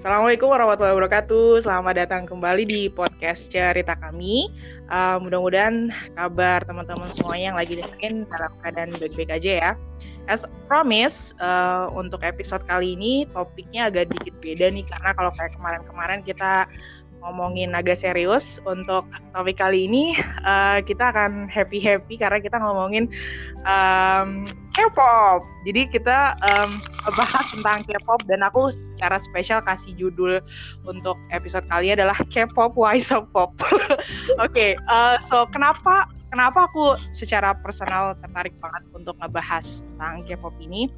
Assalamualaikum warahmatullahi wabarakatuh. Selamat datang kembali di podcast cerita kami. Uh, mudah-mudahan kabar teman-teman semuanya yang lagi dengerin dalam keadaan baik-baik aja ya. As promise, uh, untuk episode kali ini topiknya agak dikit beda nih karena kalau kayak kemarin-kemarin kita ngomongin agak serius untuk topik kali ini uh, kita akan happy happy karena kita ngomongin um, K-pop. Jadi kita um, bahas tentang K-pop dan aku secara spesial kasih judul untuk episode kali adalah K-pop Why So Pop. Oke, okay, uh, so kenapa kenapa aku secara personal tertarik banget untuk ngebahas tentang K-pop ini.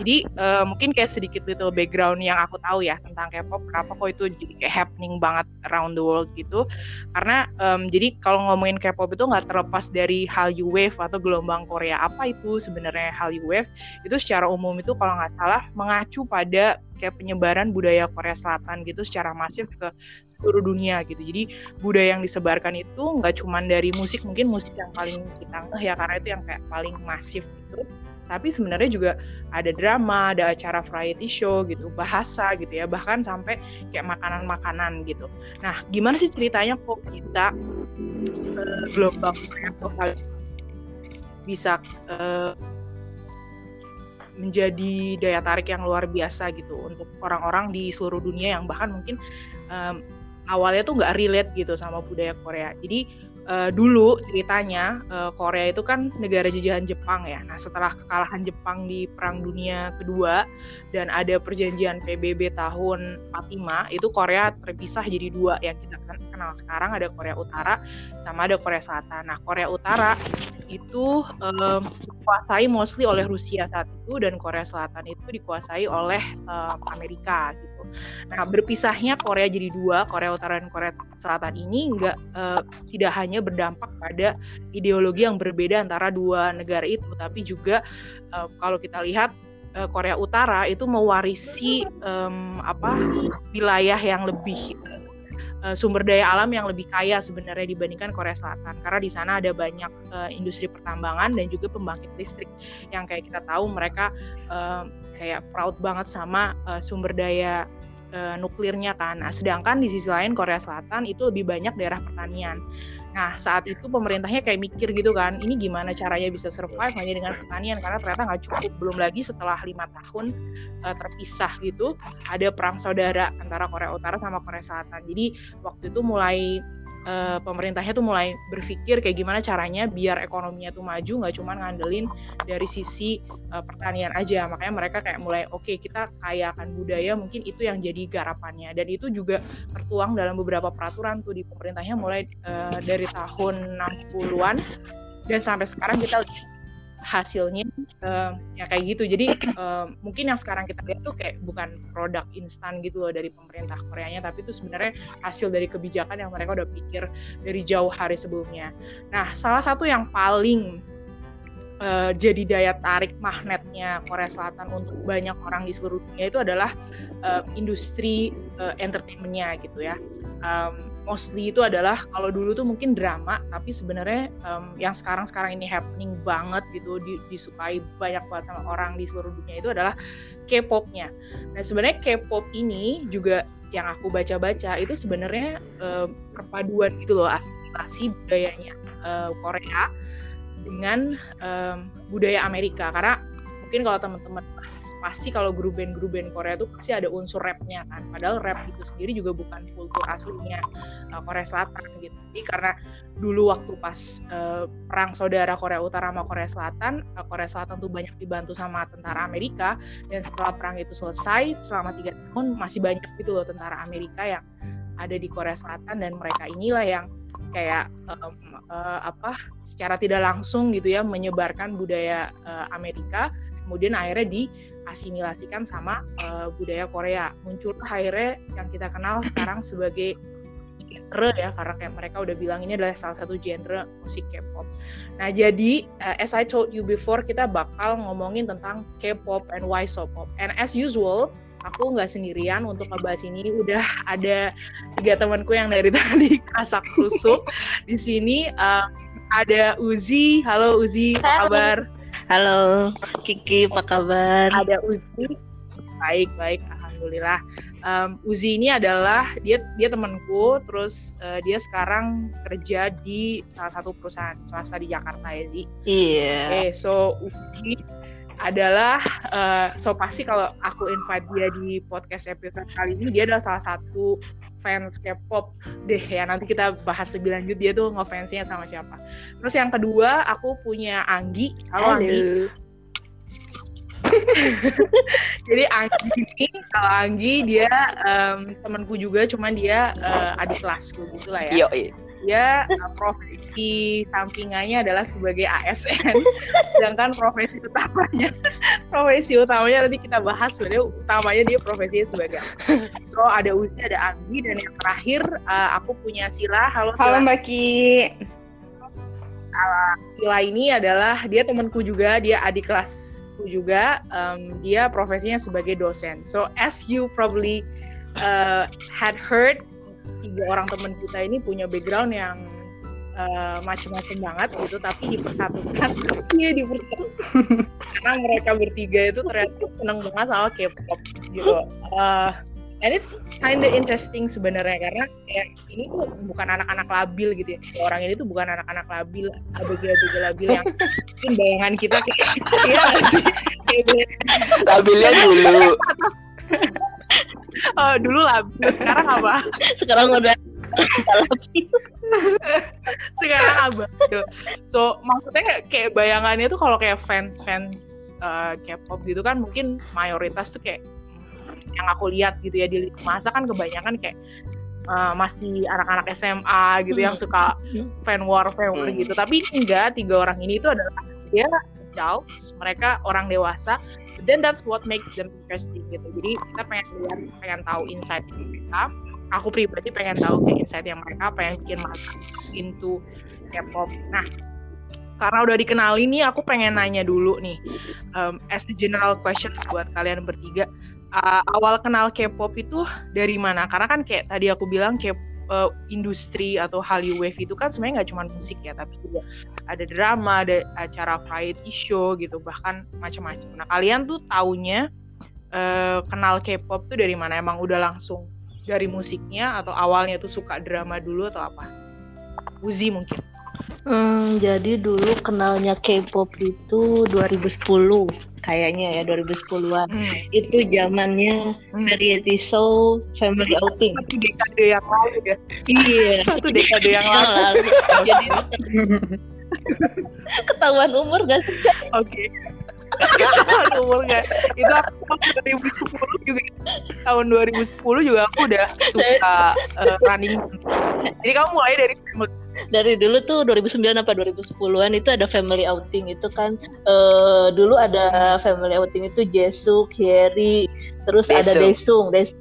Jadi uh, mungkin kayak sedikit little background yang aku tahu ya tentang K-pop. Kenapa kok itu jadi kayak happening banget around the world gitu? Karena um, jadi kalau ngomongin K-pop itu nggak terlepas dari Hallyu Wave atau gelombang Korea. Apa itu sebenarnya Hallyu Wave? Itu secara umum itu kalau nggak salah mengacu pada kayak penyebaran budaya Korea Selatan gitu secara masif ke seluruh dunia gitu. Jadi budaya yang disebarkan itu nggak cuma dari musik, mungkin musik yang paling kita ngeh ya karena itu yang kayak paling masif gitu. Tapi sebenarnya juga ada drama, ada acara variety show gitu, bahasa gitu ya, bahkan sampai kayak makanan-makanan gitu. Nah, gimana sih ceritanya kok kita uh, gelombang bisa uh, menjadi daya tarik yang luar biasa gitu untuk orang-orang di seluruh dunia yang bahkan mungkin um, awalnya tuh nggak relate gitu sama budaya Korea. Jadi uh, dulu ceritanya uh, Korea itu kan negara jajahan Jepang ya. Nah setelah kekalahan Jepang di Perang Dunia Kedua dan ada perjanjian PBB tahun 45 itu Korea terpisah jadi dua yang kita kenal sekarang ada Korea Utara sama ada Korea Selatan. Nah Korea Utara itu um, dikuasai mostly oleh Rusia saat itu dan Korea Selatan itu dikuasai oleh um, Amerika gitu. Nah berpisahnya Korea jadi dua Korea Utara dan Korea Selatan ini nggak uh, tidak hanya berdampak pada ideologi yang berbeda antara dua negara itu, tapi juga uh, kalau kita lihat Korea Utara itu mewarisi um, apa wilayah yang lebih uh, sumber daya alam yang lebih kaya sebenarnya dibandingkan Korea Selatan. Karena di sana ada banyak uh, industri pertambangan dan juga pembangkit listrik. Yang kayak kita tahu mereka uh, kayak proud banget sama uh, sumber daya uh, nuklirnya kan. Nah, sedangkan di sisi lain Korea Selatan itu lebih banyak daerah pertanian. Nah, saat itu pemerintahnya kayak mikir gitu kan, ini gimana caranya bisa survive hanya dengan pertanian karena ternyata nggak cukup. Belum lagi setelah lima tahun uh, terpisah gitu, ada perang saudara antara Korea Utara sama Korea Selatan. Jadi waktu itu mulai uh, pemerintahnya tuh mulai berpikir kayak gimana caranya biar ekonominya tuh maju nggak cuma ngandelin dari sisi uh, pertanian aja. Makanya mereka kayak mulai oke okay, kita kaya akan budaya mungkin itu yang jadi garapannya. Dan itu juga tertuang dalam beberapa peraturan tuh di pemerintahnya mulai uh, dari tahun 60-an dan sampai sekarang kita hasilnya uh, ya kayak gitu. Jadi uh, mungkin yang sekarang kita lihat tuh kayak bukan produk instan gitu loh dari pemerintah Koreanya tapi itu sebenarnya hasil dari kebijakan yang mereka udah pikir dari jauh hari sebelumnya. Nah salah satu yang paling uh, jadi daya tarik magnetnya Korea Selatan untuk banyak orang di seluruh dunia itu adalah uh, industri uh, entertainmentnya gitu ya. Um, mostly itu adalah kalau dulu tuh mungkin drama tapi sebenarnya um, yang sekarang sekarang ini happening banget gitu di, disukai banyak banget sama orang di seluruh dunia itu adalah K-popnya. Nah sebenarnya K-pop ini juga yang aku baca-baca itu sebenarnya uh, perpaduan gitu loh asimilasi budayanya uh, Korea dengan um, budaya Amerika karena mungkin kalau teman-teman pasti kalau grup band grup band Korea tuh pasti ada unsur rapnya kan. Padahal rap itu sendiri juga bukan kultur aslinya uh, Korea Selatan gitu. Jadi karena dulu waktu pas uh, perang saudara Korea Utara sama Korea Selatan uh, Korea Selatan tuh banyak dibantu sama tentara Amerika. Dan setelah perang itu selesai selama tiga tahun masih banyak gitu loh tentara Amerika yang ada di Korea Selatan. Dan mereka inilah yang kayak um, uh, apa secara tidak langsung gitu ya menyebarkan budaya uh, Amerika. Kemudian akhirnya di asimilasikan sama uh, budaya Korea. Muncul akhirnya yang kita kenal sekarang sebagai genre ya karena kayak mereka udah bilang ini adalah salah satu genre musik K-pop. Nah jadi uh, as I told you before kita bakal ngomongin tentang K-pop and why so pop. And as usual aku nggak sendirian untuk ngebahas ini udah ada tiga temanku yang dari tadi kasak kusuk di sini uh, ada Uzi halo Uzi apa kabar Halo, Kiki, apa kabar? Ada Uzi. Baik, baik. alhamdulillah. Um, Uzi ini adalah dia dia temanku, terus uh, dia sekarang kerja di salah satu perusahaan swasta di Jakarta ya Zi. Iya. Yeah. Oke, okay, so Uzi adalah uh, so pasti kalau aku invite dia di podcast episode kali ini dia adalah salah satu fans K-pop deh ya nanti kita bahas lebih lanjut dia tuh ngefansnya sama siapa. Terus yang kedua aku punya Anggi. Halo, Halo. Anggi. Jadi Anggi ini kalau Anggi dia um, temanku juga cuman dia uh, adik kelasku gitu lah ya. Iya, Dia uh, profesi sampingannya adalah sebagai ASN, sedangkan profesi utamanya profesi utamanya nanti kita bahas sebenarnya utamanya dia profesinya sebagai So ada Uzi, ada Anggi dan yang terakhir uh, aku punya Sila. Halo Sila. Halo Mbak Ki. Sila ini adalah dia temanku juga, dia adik kelas juga um, dia profesinya sebagai dosen. So as you probably uh, had heard, tiga orang teman kita ini punya background yang uh, macam-macam banget gitu, tapi dipersatukan. Iya dipersatukan karena mereka bertiga itu ternyata seneng banget sama K-pop gitu. Uh, and it's kind of interesting sebenarnya karena kayak ini tuh bukan anak-anak labil gitu ya orang ini tuh bukan anak-anak labil abg-abg labil yang mungkin bayangan kita kayak iya labilnya dulu oh, dulu labil sekarang apa? Sekarang udah sekarang apa? So maksudnya kayak, bayangannya tuh kalau kayak fans fans uh, K-pop gitu kan mungkin mayoritas tuh kayak yang aku lihat gitu ya di masa kan kebanyakan kayak uh, masih anak-anak SMA gitu yang suka fan war fan war gitu. Tapi enggak tiga orang ini itu adalah dia adults mereka orang dewasa then that's what makes them interesting gitu. Jadi kita pengen lihat pengen tahu insight mereka. Aku pribadi pengen tahu kayak insight yang mereka pengen bikin masuk into K-pop. Nah karena udah dikenal ini aku pengen nanya dulu nih um, as the general questions buat kalian bertiga. Uh, awal kenal K-pop itu dari mana? Karena kan kayak tadi aku bilang K uh, industri atau Hallyu Wave itu kan sebenarnya nggak cuma musik ya, tapi juga ada drama, ada acara variety show gitu, bahkan macam-macam. Nah kalian tuh taunya uh, kenal K-pop tuh dari mana? Emang udah langsung dari musiknya atau awalnya tuh suka drama dulu atau apa? Uzi mungkin. Hmm, jadi dulu kenalnya K-pop itu 2010 kayaknya ya 2010-an. Hmm. Itu zamannya hmm. variety show Family Outing. Satu dekade yang lalu ya. Iya. Satu dekade yang lalu. jadi ketahuan umur gak sih? Oke. Okay. Ketahuan umur gak? Itu aku 2010 juga. Tahun 2010 juga aku udah suka uh, running. Jadi kamu mulai dari dari dulu tuh 2009 apa 2010-an itu ada family outing itu kan uh, dulu ada family outing itu Jesuk, Hyeri, terus Desung. ada Desung, Des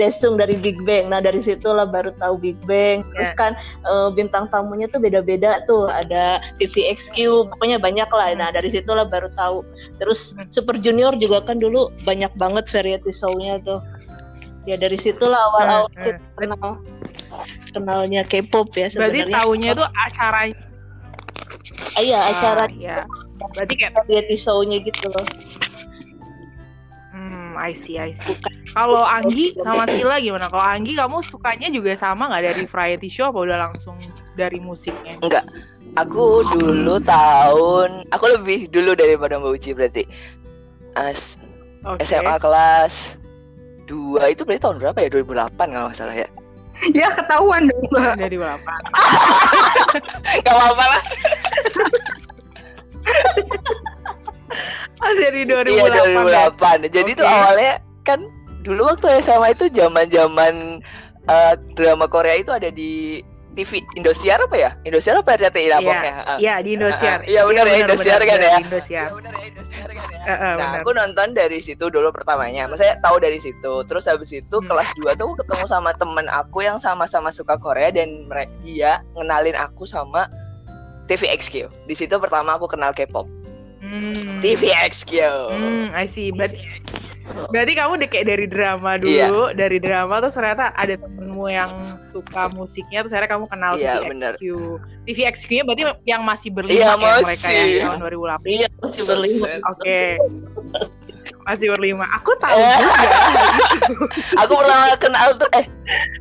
Desung dari Big Bang. Nah dari situlah baru tahu Big Bang. Terus yeah. kan uh, bintang tamunya tuh beda-beda tuh. Ada TVXQ, pokoknya banyak lah. Nah dari situlah baru tahu. Terus Super Junior juga kan dulu banyak banget variety show-nya tuh. Ya dari situlah awal-awal hmm, kita kenal kenalnya K-pop ya sebenarnya. Berarti tahunya itu acara iya, ah, acara ya. Berarti kayak reality show-nya gitu loh. Hmm, I see, I see. Kalau Anggi sama Sila gimana? Kalau Anggi kamu sukanya juga sama nggak dari variety show apa udah langsung dari musiknya? Enggak. Aku dulu tahun, aku lebih dulu daripada Mbak Uci berarti. As okay. SMA kelas 2 itu berarti tahun berapa ya? 2008 kalau nggak salah ya. ya ketahuan dong mbak dari berapa gak apa-apa lah oh, dari 2008 iya 2008 ya? jadi okay. tuh awalnya kan dulu waktu SMA itu zaman zaman uh, drama Korea itu ada di TV Indosiar apa ya? Indosiar apa RCTI lah pokoknya? Iya, di Indosiar. Iya benar ya Indosiar kan ya. Indosiar. benar ya Indosiar kan ya. nah, aku nonton dari situ dulu pertamanya. Maksudnya tahu dari situ. Terus habis itu hmm. kelas 2 tuh aku ketemu sama temen aku yang sama-sama suka Korea dan dia ngenalin aku sama TVXQ. Di situ pertama aku kenal K-pop. Hmm. TVXQ. Hmm, I see. Berarti, berarti kamu udah kayak dari drama dulu, iya. dari drama terus ternyata ada temenmu yang suka musiknya terus akhirnya kamu kenal iya, TVXQ. TVXQ-nya berarti yang masih berlima iya, ya masih. mereka yang tahun 2008. Iya, masih berlima. Oke. Okay. masih berlima. Aku tahu eh. juga. aku pertama kenal tuh eh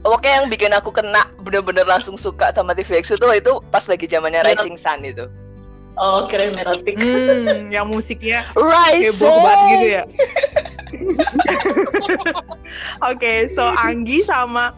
oke yang bikin aku kena bener-bener langsung suka sama TVX itu itu pas lagi zamannya iya. Rising Sun itu. Oh, keren erotik. Hmm, yang musiknya Rising. heboh banget gitu ya. Oke, okay, so Anggi sama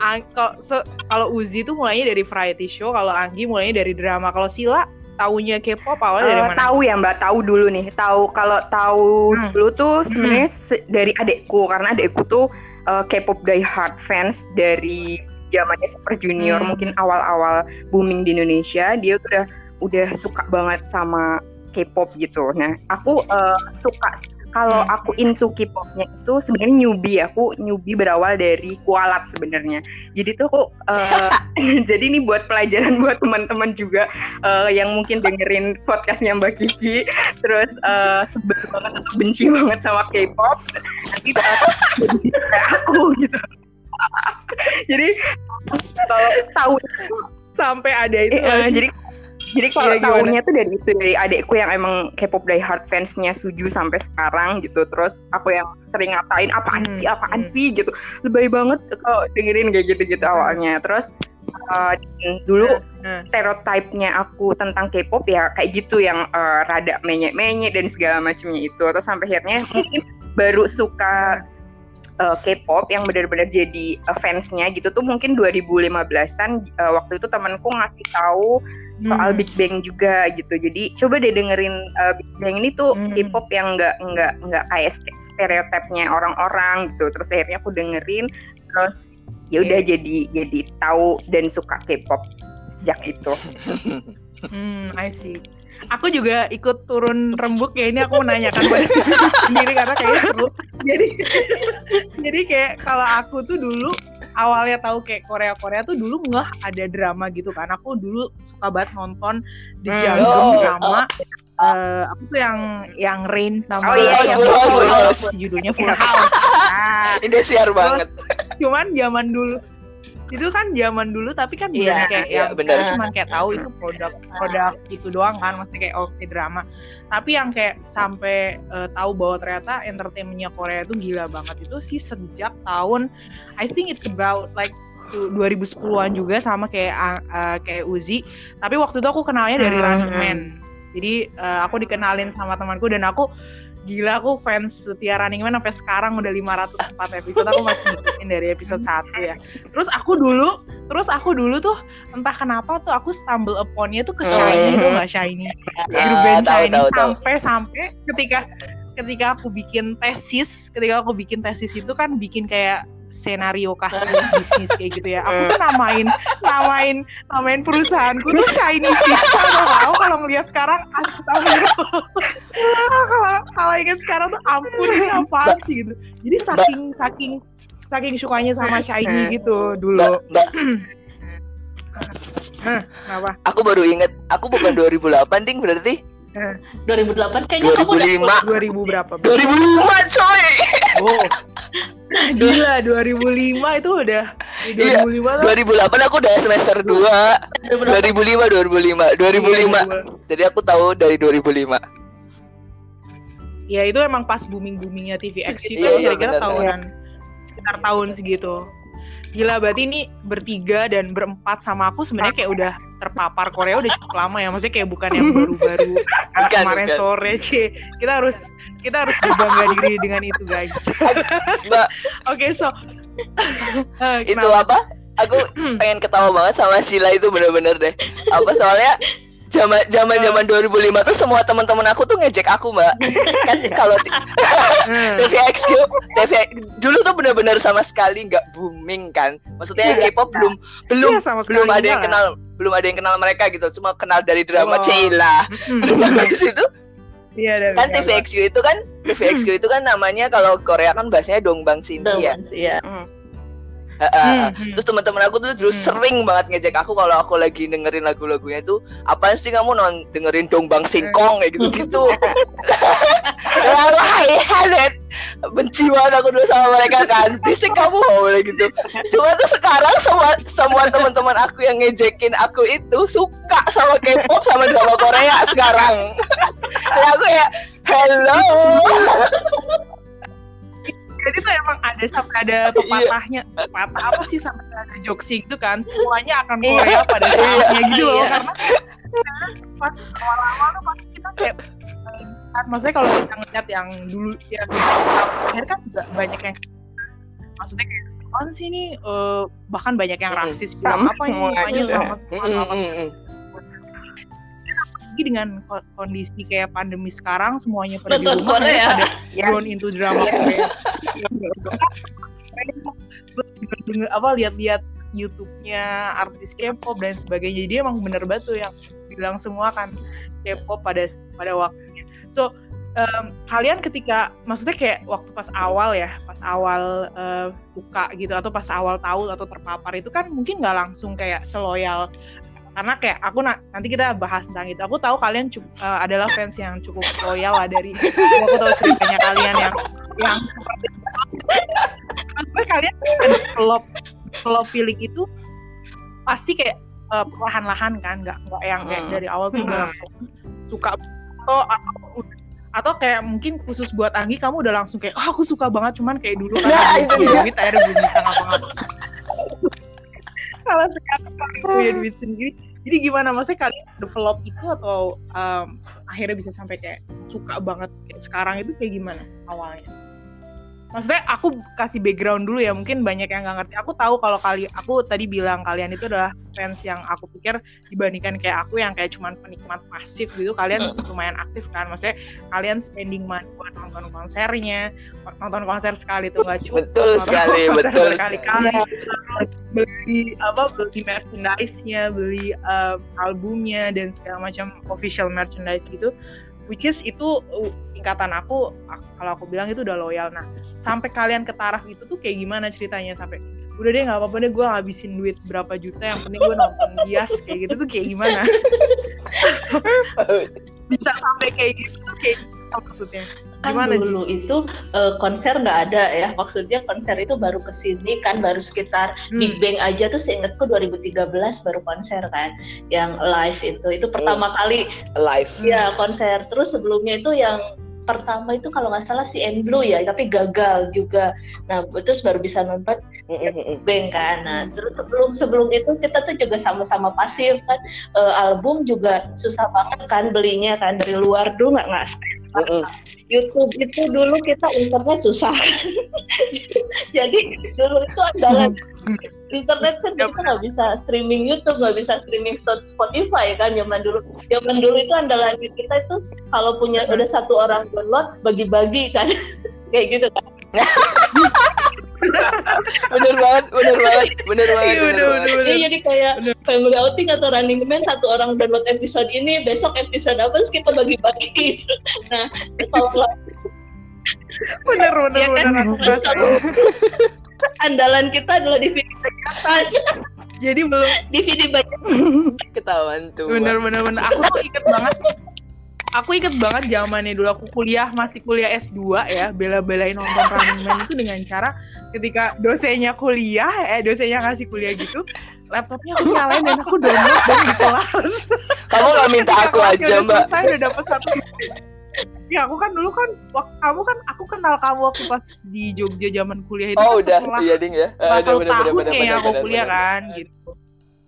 Ang, kalau so, kalau Uzi tuh mulainya dari variety show, kalau Anggi mulainya dari drama. Kalau Sila tahunya K-pop awalnya uh, dari eh, mana? Tahu ya Mbak, tahu dulu nih. Tahu kalau tahu hmm. dulu tuh sebenarnya hmm. dari adekku karena adekku tuh uh, K-pop die hard fans dari zamannya Super Junior hmm. mungkin awal-awal booming di Indonesia. Dia udah udah suka banget sama K-pop gitu. Nah, aku uh, suka kalau aku into K-popnya itu sebenarnya newbie. Aku newbie berawal dari kualat sebenarnya. Jadi tuh aku uh, jadi ini buat pelajaran buat teman-teman juga uh, yang mungkin dengerin podcastnya Mbak Kiki. Terus uh, sebel banget atau benci banget sama K-pop. Nanti kayak aku gitu. Jadi kalau setahun sampai ada itu uh, jadi jadi kalau ya, tahunnya tuh dari itu dari adekku yang emang K-pop die hard fansnya Suju sampai sekarang gitu. Terus aku yang sering ngatain apaan hmm. sih, apaan hmm. sih gitu. Lebay banget kalau dengerin kayak gitu-gitu hmm. awalnya. Terus uh, dulu hmm. hmm. stereotipnya aku tentang K-pop ya kayak gitu yang uh, rada menyek-menyek dan segala macamnya itu. Terus sampai akhirnya mungkin baru suka uh, K-pop yang benar-benar jadi uh, fansnya gitu tuh mungkin 2015-an uh, waktu itu temanku ngasih tahu soal hmm. Big Bang juga gitu. Jadi coba deh dengerin uh, Big Bang ini tuh hmm. K-pop yang nggak nggak nggak kayak stereotipnya orang-orang gitu. Terus akhirnya aku dengerin, terus ya udah yeah. jadi jadi tahu dan suka K-pop sejak itu. hmm, I see. Aku juga ikut turun rembuk ya ini aku menanyakan pada sendiri karena kayaknya seru. Jadi jadi kayak kalau aku tuh dulu awalnya tahu kayak Korea Korea tuh dulu nggak ada drama gitu kan aku dulu suka banget nonton The hmm. Jungle oh, sama oh. Uh, aku tuh yang yang Rain sama oh, iya, iya, Full House, judulnya Full House nah, ini siar banget cuman zaman dulu itu kan zaman dulu tapi kan belum yeah, kayak yeah, yang bener. cuma kayak tahu itu produk produk itu doang kan maksudnya kayak oke okay, drama tapi yang kayak sampai uh, tahu bahwa ternyata entertainmentnya Korea itu gila banget itu sih sejak tahun I think it's about like 2010-an juga sama kayak uh, kayak Uzi tapi waktu itu aku kenalnya dari hmm. Running Man jadi uh, aku dikenalin sama temanku dan aku gila aku fans setia Running Man sampai sekarang udah 504 episode. Aku masih ngikutin dari episode 1 ya. Terus aku dulu terus aku dulu tuh entah kenapa tuh aku stumble uponnya tuh ke oh, Shiny tuh gak Shiny? Grup band Shiny sampai sampai ketika ketika aku bikin tesis ketika aku bikin tesis itu kan bikin kayak senario kasus bisnis kayak gitu ya. Aku tuh namain namain namain perusahaanku tuh shiny pizza tahu kalau ngeliat sekarang astagfirullah. kalau kalau ingat sekarang tuh ampun ini apaan sih gitu. Jadi saking saking saking sukanya sama shiny gitu dulu. Mbak, Hah, apa? Aku baru inget, aku bukan 2008 ding berarti 2008 kayaknya 2005. kamu udah 2000 berapa? 2005 coy. Oh. Gila 2005 itu udah 2005 iya, 2008 aku udah semester 2. 2005 2005 2005. Jadi aku tahu dari 2005. Ya itu emang pas booming-boomingnya TVX itu iya, iya, kira-kira tahunan sekitar tahun segitu gila berarti ini bertiga dan berempat sama aku sebenarnya kayak udah terpapar Korea udah cukup lama ya. Maksudnya kayak bukan yang baru-baru kemarin bukan. sore c kita harus kita harus berbangga diri dengan itu guys. Oke okay, so itu apa? Aku pengen ketawa banget sama Sila itu bener-bener deh. Apa soalnya zaman zaman zaman 2005 tuh semua teman-teman aku tuh ngejek aku mbak kan kalau hmm. TVXQ TV dulu tuh benar-benar sama sekali nggak booming kan maksudnya yeah, K-pop belum belum yeah, sama belum ada yang kenal belum ada yang kenal mereka gitu cuma kenal dari drama oh. Cila hmm. terus itu Iya, kan TVXQ itu kan TVXQ itu kan namanya kalau Korea kan bahasanya Dongbang Sinti ya. Iya. Hmm. Uh, hmm, hmm. Terus teman-teman aku tuh dulu hmm. sering banget ngejek aku kalau aku lagi dengerin lagu-lagunya itu apa sih kamu non dengerin Dongbang Singkong kayak gitu-gitu. Wah, ya, benci banget aku dulu sama mereka kan. Bisik kamu boleh gitu. Cuma tuh sekarang semua semua teman-teman aku yang ngejekin aku itu suka sama K-pop sama drama Korea sekarang. Dan aku ya hello ada pepatahnya. Pepatah apa sih sampai ada jokes itu kan? Semuanya akan Korea pada saatnya gitu loh karena pas awal-awal tuh pasti kita kayak kan maksudnya kalau kita ngeliat yang dulu ya akhir kan juga banyak yang maksudnya kayak apa sih ini? Uh, bahkan banyak yang rasis bilang apa ini? Semuanya. Sama sama lagi dengan kondisi kayak pandemi sekarang semuanya pada di rumah Korea. pada yeah. into drama Korea denger apa lihat-lihat YouTube-nya artis K-pop dan sebagainya. Jadi emang bener batu yang bilang semua kan K-pop pada pada waktunya. So um, kalian ketika maksudnya kayak waktu pas awal ya pas awal uh, buka gitu atau pas awal tahu atau terpapar itu kan mungkin nggak langsung kayak seloyal karena kayak aku na nanti kita bahas tentang itu aku tahu kalian cukup, uh, adalah fans yang cukup loyal lah dari aku tahu ceritanya kalian yang yang maksudnya kalian ada klop klop feeling itu pasti kayak uh, perlahan-lahan kan nggak nggak yang kayak hmm. dari awal tuh udah hmm. langsung suka atau atau atau kayak mungkin khusus buat Anggi kamu udah langsung kayak oh aku suka banget cuman kayak dulu kan nah, itu dia. duit akhirnya belum bisa ngapa-ngapa kalau sekarang punya duit sendiri jadi gimana? Maksudnya kalian develop itu atau um, akhirnya bisa sampai kayak suka banget sekarang itu kayak gimana awalnya maksudnya aku kasih background dulu ya mungkin banyak yang nggak ngerti. Aku tahu kalau kali aku tadi bilang kalian itu adalah fans yang aku pikir dibandingkan kayak aku yang kayak cuman penikmat pasif gitu kalian lumayan aktif kan? Maksudnya kalian spending money buat nonton konsernya nonton konser sekali tuh nggak cukup. Betul sekali betul berkali-kali beli apa beli merchandise-nya beli um, albumnya dan segala macam official merchandise gitu. Which is itu uh, tingkatan aku kalau aku bilang itu udah loyal. Nah sampai kalian ke taraf itu tuh kayak gimana ceritanya sampai udah deh nggak apa-apa deh gue ngabisin duit berapa juta yang penting gue nonton bias kayak gitu tuh kayak gimana bisa sampai kayak gitu tuh kayak maksudnya kan gimana kan dulu sih? itu uh, konser nggak ada ya maksudnya konser itu baru ke sini kan baru sekitar hmm. Big Bang aja tuh seingatku 2013 baru konser kan yang live itu itu pertama hmm. kali live ya konser terus sebelumnya itu yang pertama itu kalau nggak salah si N Blue ya tapi gagal juga. Nah terus baru bisa nonton Bang kan. Nah terus sebelum sebelum itu kita tuh juga sama-sama pasif kan. Uh, album juga susah banget kan belinya kan dari luar dulu nggak nggak YouTube itu dulu kita internet susah. Jadi dulu itu adalah internet kan kita nggak bisa streaming YouTube nggak bisa streaming Spotify kan zaman dulu. Zaman dulu itu andalan kita itu kalau punya udah satu orang download bagi-bagi kan. Kayak gitu kan bener banget bener banget bener banget iya, bener, bener, bener, jadi kayak bener. family outing atau running man satu orang download episode ini besok episode apa terus kita bagi-bagi nah kalau bener bener ya kan? bener. Andalan kita adalah DVD bajakan jadi belum. DVD banyak ketahuan tuh. Bener bener bener. Aku tuh inget banget aku inget banget zamannya dulu aku kuliah masih kuliah S2 ya bela-belain nonton Running Man itu dengan cara ketika dosennya kuliah eh dosennya ngasih kuliah gitu laptopnya aku nyalain dan aku download dan di kelas kamu gak minta aku aja mbak. saya udah dapet satu ya aku kan dulu kan waktu kamu kan aku kenal kamu waktu pas di Jogja zaman kuliah itu oh kan udah. iya ding ya. pas uh, tahun ya aku kuliah kan gitu.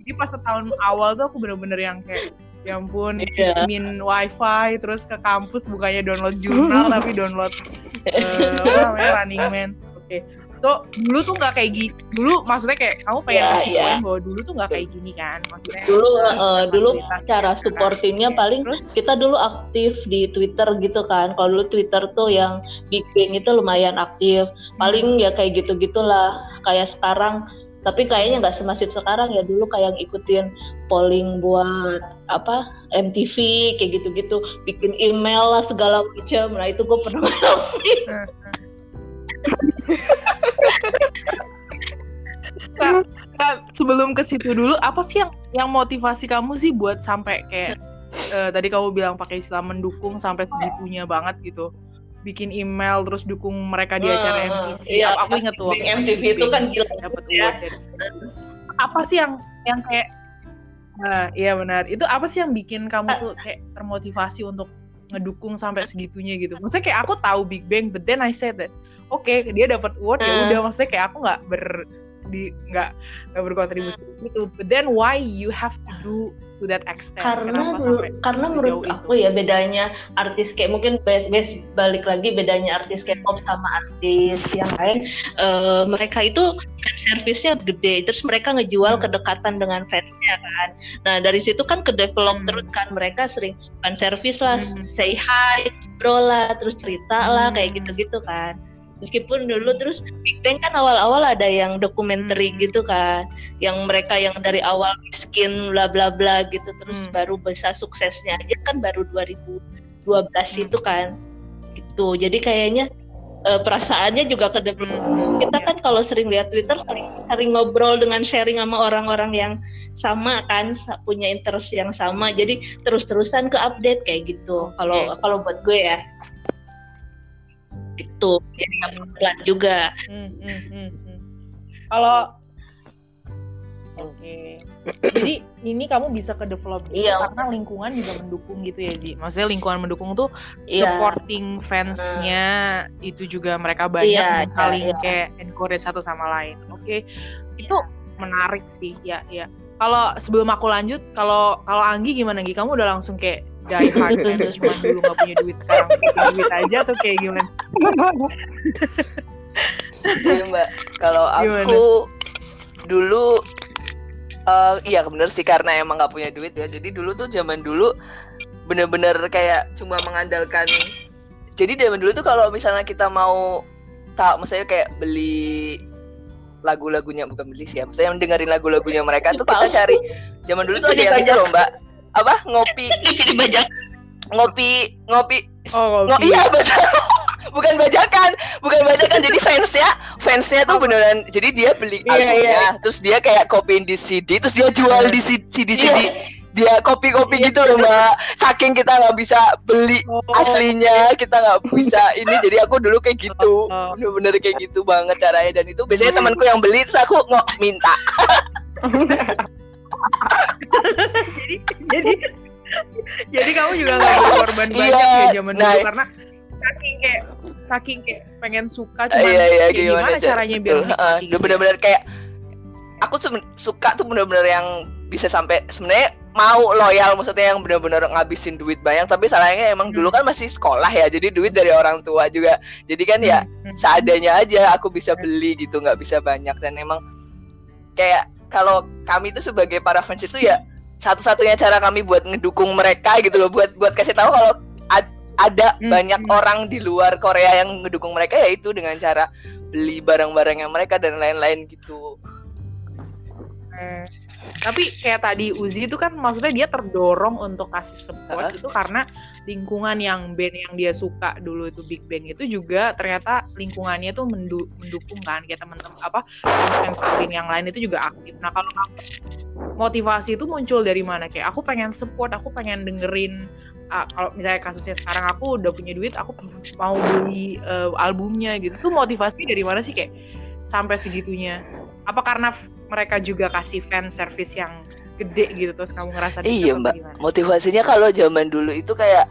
Jadi pas setahun awal tuh aku bener-bener yang kayak ya ampun yeah. wifi terus ke kampus bukannya download jurnal tapi download uh, apa namanya running man oke okay. so dulu tuh nggak kayak gini dulu maksudnya kayak kamu pengen yeah, yeah. Iya. bahwa dulu tuh nggak kayak gini kan maksudnya dulu uh, dulu cara kan. supportingnya kan. paling terus kita dulu aktif di Twitter gitu kan kalau dulu Twitter tuh yang Big Bang itu lumayan aktif paling hmm. ya kayak gitu gitulah kayak sekarang tapi kayaknya nggak semasif sekarang ya. Dulu kayak ikutin polling buat apa MTV kayak gitu-gitu. Bikin email lah segala macam. Nah itu gue pernah nah, nah, sebelum ke situ dulu apa sih yang yang motivasi kamu sih buat sampai kayak uh, tadi kamu bilang pakai istilah mendukung sampai segitunya banget gitu bikin email terus dukung mereka di acara uh, MTV. Iya, aku inget tuh. MTV itu kan gila dapat ya. Apa sih yang yang kayak Nah, iya benar. Itu apa sih yang bikin kamu tuh kayak termotivasi untuk ngedukung sampai segitunya gitu? Maksudnya kayak aku tahu Big Bang, but then I said that, oke okay, dia dapat award uh. ya udah maksudnya kayak aku nggak ber di nggak nggak berkontribusi uh. itu but then why you have to do to that extent karena karena menurut aku itu? ya bedanya artis kayak mungkin bes balik lagi bedanya artis K-pop sama artis yang lain uh, mereka itu servisnya gede terus mereka ngejual hmm. kedekatan dengan fansnya kan nah dari situ kan ke develop hmm. terus kan mereka sering fan service lah hmm. say hi bro lah terus cerita lah hmm. kayak gitu-gitu kan meskipun dulu terus Big Bang kan awal-awal ada yang dokumenter hmm. gitu kan yang mereka yang dari awal miskin bla bla bla gitu terus hmm. baru bisa suksesnya aja kan baru 2012 hmm. itu kan gitu jadi kayaknya uh, perasaannya juga ke hmm. kita kan kalau sering lihat Twitter sering, sering ngobrol dengan sharing sama orang-orang yang sama kan punya interest yang sama jadi terus-terusan ke update kayak gitu kalau okay. kalau buat gue ya gitu jadi nggak pelan juga hmm, hmm, hmm, hmm. kalau oke okay. jadi ini kamu bisa ke develop iya. karena lingkungan juga mendukung gitu ya Ji maksudnya lingkungan mendukung tuh iya. supporting fansnya uh, itu juga mereka banyak iya, saling iya. kayak encourage satu sama lain oke okay. itu menarik sih ya ya kalau sebelum aku lanjut kalau kalau Anggi gimana Anggi kamu udah langsung kayak die hard fans cuma dulu gak punya duit sekarang punya duit aja tuh kayak gimana? Iya mbak, kalau aku dulu uh, iya bener sih karena emang gak punya duit ya. Jadi dulu tuh zaman dulu bener-bener kayak cuma mengandalkan. Jadi zaman dulu tuh kalau misalnya kita mau tak, misalnya kayak beli lagu-lagunya bukan beli sih ya, maksudnya dengerin lagu-lagunya mereka tuh kita cari. Zaman dulu tuh ada yang itu loh mbak, apa? Ngopi. Bajak. Ngopi ngopi. Oh, ngopi. iya baca bukan bajakan bukan bajakan. Jadi fansnya fansnya tuh beneran. Jadi dia beli iya, albumnya yeah, yeah. terus dia kayak kopiin di CD terus dia jual di CD CD yeah. dia kopi-kopi yeah. gitu loh mbak. Saking kita nggak bisa beli oh. aslinya kita nggak bisa ini. Jadi aku dulu kayak gitu. Oh. bener-bener kayak gitu banget caranya. Dan itu biasanya temanku yang beli terus aku nggak minta jadi jadi jadi kamu juga nggak korban banyak yeah, ya zaman nah, dulu karena saking kayak saking kayak pengen suka cuma iya, iya, gimana, gimana caranya biar uh, gitu. bener-bener kayak aku suka tuh bener-bener yang bisa sampai sebenarnya mau loyal maksudnya yang benar-benar ngabisin duit banyak tapi salahnya emang hmm. dulu kan masih sekolah ya jadi duit dari orang tua juga jadi kan ya hmm. hmm. seadanya aja aku bisa beli gitu nggak bisa banyak dan emang kayak kalau kami itu sebagai para fans itu ya satu-satunya cara kami buat ngedukung mereka gitu loh buat buat kasih tahu kalau ad, ada hmm. banyak hmm. orang di luar Korea yang ngedukung mereka yaitu dengan cara beli barang-barang yang mereka dan lain-lain gitu. Hmm tapi kayak tadi Uzi itu kan maksudnya dia terdorong untuk kasih support uh-huh. itu karena lingkungan yang band yang dia suka dulu itu Big Bang itu juga ternyata lingkungannya tuh mendu- mendukung kan kayak teman-teman apa fans fans yang lain itu juga aktif. Nah kalau motivasi itu muncul dari mana kayak aku pengen support, aku pengen dengerin uh, kalau misalnya kasusnya sekarang aku udah punya duit, aku mau beli uh, albumnya gitu. Tuh motivasi dari mana sih kayak sampai segitunya? Apa karena mereka juga kasih fan service yang gede gitu terus kamu ngerasa iya mbak gimana? motivasinya kalau zaman dulu itu kayak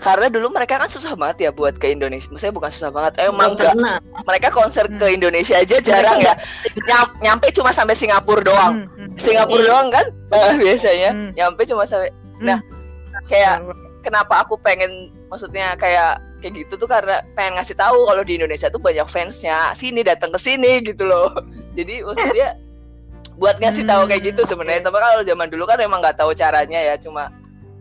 karena dulu mereka kan susah banget ya buat ke Indonesia. Maksudnya bukan susah banget, eh, emang enggak. Mereka konser hmm. ke Indonesia aja jarang ya. Nyam, nyampe cuma sampai Singapura doang. Hmm. Hmm. Singapura doang kan uh, biasanya. Hmm. Nyampe cuma sampai. Hmm. Nah, kayak kenapa aku pengen maksudnya kayak kayak gitu tuh karena pengen ngasih tahu kalau di Indonesia tuh banyak fansnya. Sini datang ke sini gitu loh. Jadi maksudnya buat ngasih tahu kayak gitu hmm, sebenarnya. Tapi kalau zaman dulu kan emang nggak tahu caranya ya cuma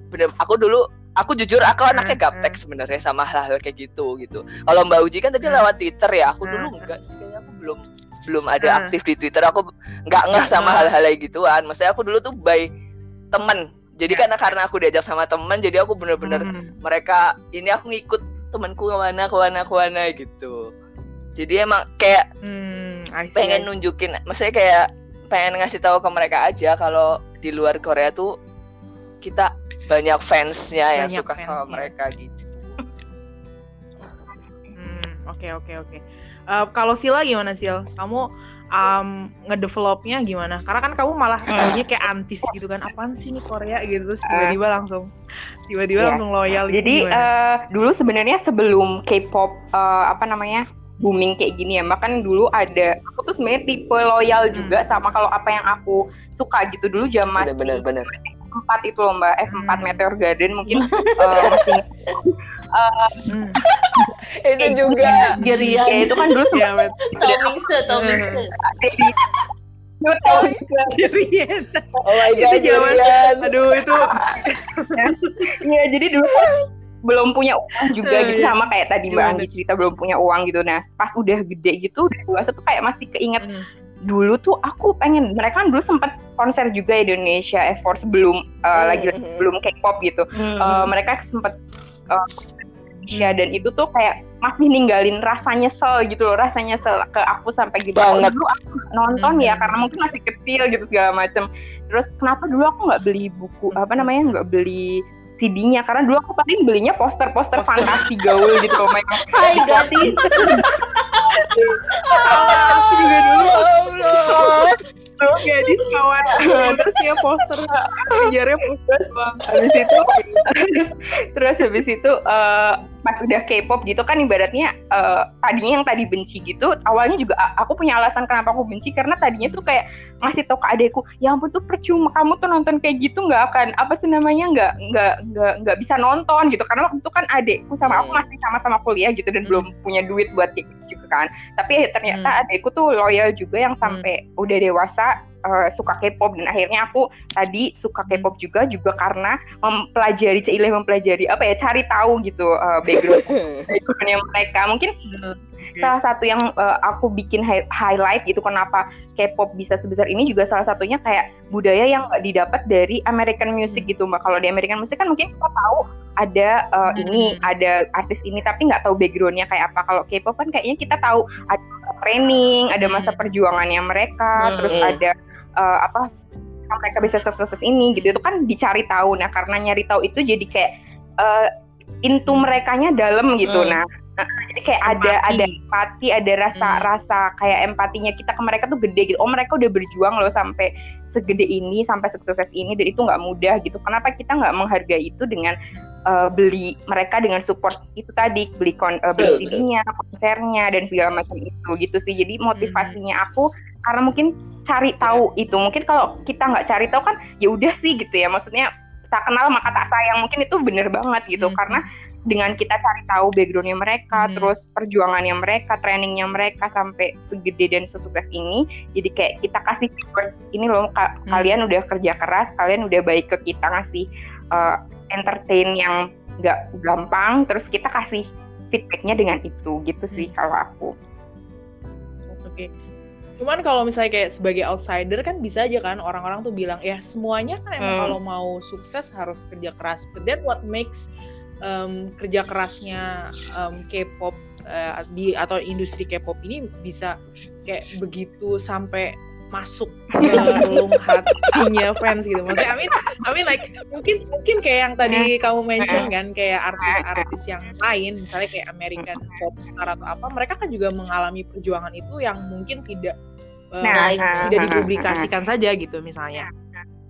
bener aku dulu aku jujur aku anaknya hmm, gaptek hmm. sebenarnya sama hal-hal kayak gitu gitu. Kalau Mbak Uji kan tadi lewat Twitter ya aku dulu enggak sih kayaknya aku belum belum ada aktif di Twitter. Aku nggak ngeh sama hal-hal kayak gituan. Maksudnya aku dulu tuh by temen jadi ya. karena karena aku diajak sama temen jadi aku bener-bener hmm. mereka ini aku ngikut temanku ke mana ke mana ke mana gitu. Jadi emang kayak hmm, pengen nunjukin maksudnya kayak pengen ngasih tahu ke mereka aja kalau di luar Korea tuh kita banyak fansnya yang suka fans, sama mereka gitu. Hmm, oke oke oke. Eh, kalau Sila gimana Sil? Kamu um, ngedevelopnya gimana? Karena kan kamu malah tadinya kayak antis gitu kan, apaan sih nih Korea gitu terus tiba-tiba uh, langsung tiba-tiba yeah. langsung loyal. Jadi uh, dulu sebenarnya sebelum K-pop uh, apa namanya booming kayak gini ya. Bahkan dulu ada aku tuh sebenarnya tipe loyal juga hmm. sama kalau apa yang aku suka gitu. Dulu jam masih bener, bener, empat itu loh mbak. F4 hmm. Meteor Garden mungkin. Uh, masih uh, hmm. itu juga Geria ya itu kan dulu sempat Tomingse Tomingse Oh my god, Aduh itu. Iya, jadi dulu belum punya uang juga gitu sama kayak tadi Mbak Anggi cerita belum punya uang gitu. Nah, pas udah gede gitu, udah dewasa tuh kayak masih keinget hmm. dulu tuh aku pengen mereka kan dulu sempat konser juga di Indonesia eh, Force belum uh, lagi hmm. belum K-pop gitu. Hmm. Uh, mereka sempat uh, Indonesia dan itu tuh kayak masih ninggalin rasa nyesel gitu loh rasa nyesel ke aku sampai gitu banget dulu aku nonton hmm. ya karena mungkin masih kecil gitu segala macem terus kenapa dulu aku nggak beli buku apa namanya nggak beli CD-nya karena dulu aku paling belinya poster-poster fantasi gaul gitu loh Hai gadis aku juga dulu. Allah Terus gadis kawan. Terus ya poster. Penjara poster bang habis itu terus habis itu uh, pas udah K-pop gitu kan ibaratnya uh, tadinya yang tadi benci gitu awalnya juga aku punya alasan kenapa aku benci karena tadinya tuh kayak ngasih tau ke adekku ya ampun tuh percuma kamu tuh nonton kayak gitu nggak akan apa sih namanya nggak nggak nggak nggak bisa nonton gitu. Karena waktu itu kan adekku sama aku hmm. masih sama-sama kuliah gitu dan hmm. belum punya duit buat kayak gitu kan tapi ternyata hmm. adekku tuh loyal juga yang sampai hmm. udah dewasa uh, suka K-pop dan akhirnya aku tadi suka K-pop juga juga karena mempelajari Cile mempelajari apa ya cari tahu gitu uh, background backgroundnya mereka mungkin hmm. salah satu yang uh, aku bikin hi highlight gitu kenapa K-pop bisa sebesar ini juga salah satunya kayak budaya yang nggak didapat dari American music hmm. gitu mbak kalau di American music kan mungkin kita tahu ada uh, hmm. ini ada artis ini tapi nggak tahu backgroundnya kayak apa kalau K-pop kan kayaknya kita tahu ada training ada masa hmm. perjuangannya mereka hmm. terus ada uh, apa mereka bisa sukses ini gitu itu kan dicari tahu nah karena nyari tahu itu jadi kayak uh, into mereka nya dalam gitu hmm. nah jadi kayak empati. ada ada empati ada rasa hmm. rasa kayak empatinya kita ke mereka tuh gede gitu oh mereka udah berjuang loh sampai segede ini sampai sukses ini dan itu nggak mudah gitu kenapa kita nggak menghargai itu dengan uh, beli mereka dengan support itu tadi beli kon uh, beli CD-nya konsernya dan segala macam itu gitu sih jadi motivasinya hmm. aku karena mungkin cari tahu itu mungkin kalau kita nggak cari tahu kan ya udah sih gitu ya maksudnya tak kenal maka tak sayang mungkin itu bener banget gitu hmm. karena dengan kita cari tahu backgroundnya mereka hmm. terus perjuangannya mereka trainingnya mereka sampai segede dan sesukses ini jadi kayak kita kasih feedback ini loh ka hmm. kalian udah kerja keras kalian udah baik ke kita ngasih uh, entertain yang nggak gampang terus kita kasih feedbacknya dengan itu gitu sih hmm. kalau aku oke okay. Cuman kalau misalnya kayak sebagai outsider kan bisa aja kan orang-orang tuh bilang ya semuanya kan emang hmm. kalau mau sukses harus kerja keras. But then what makes um, kerja kerasnya um, K-pop uh, di atau industri K-pop ini bisa kayak begitu sampai masuk ke relung hatinya fans gitu. Maksudnya I mean, I mean like mungkin mungkin kayak yang tadi kamu mention kan kayak artis-artis yang lain misalnya kayak American pop star atau apa, mereka kan juga mengalami perjuangan itu yang mungkin tidak uh, nah, tidak dipublikasikan saja gitu misalnya.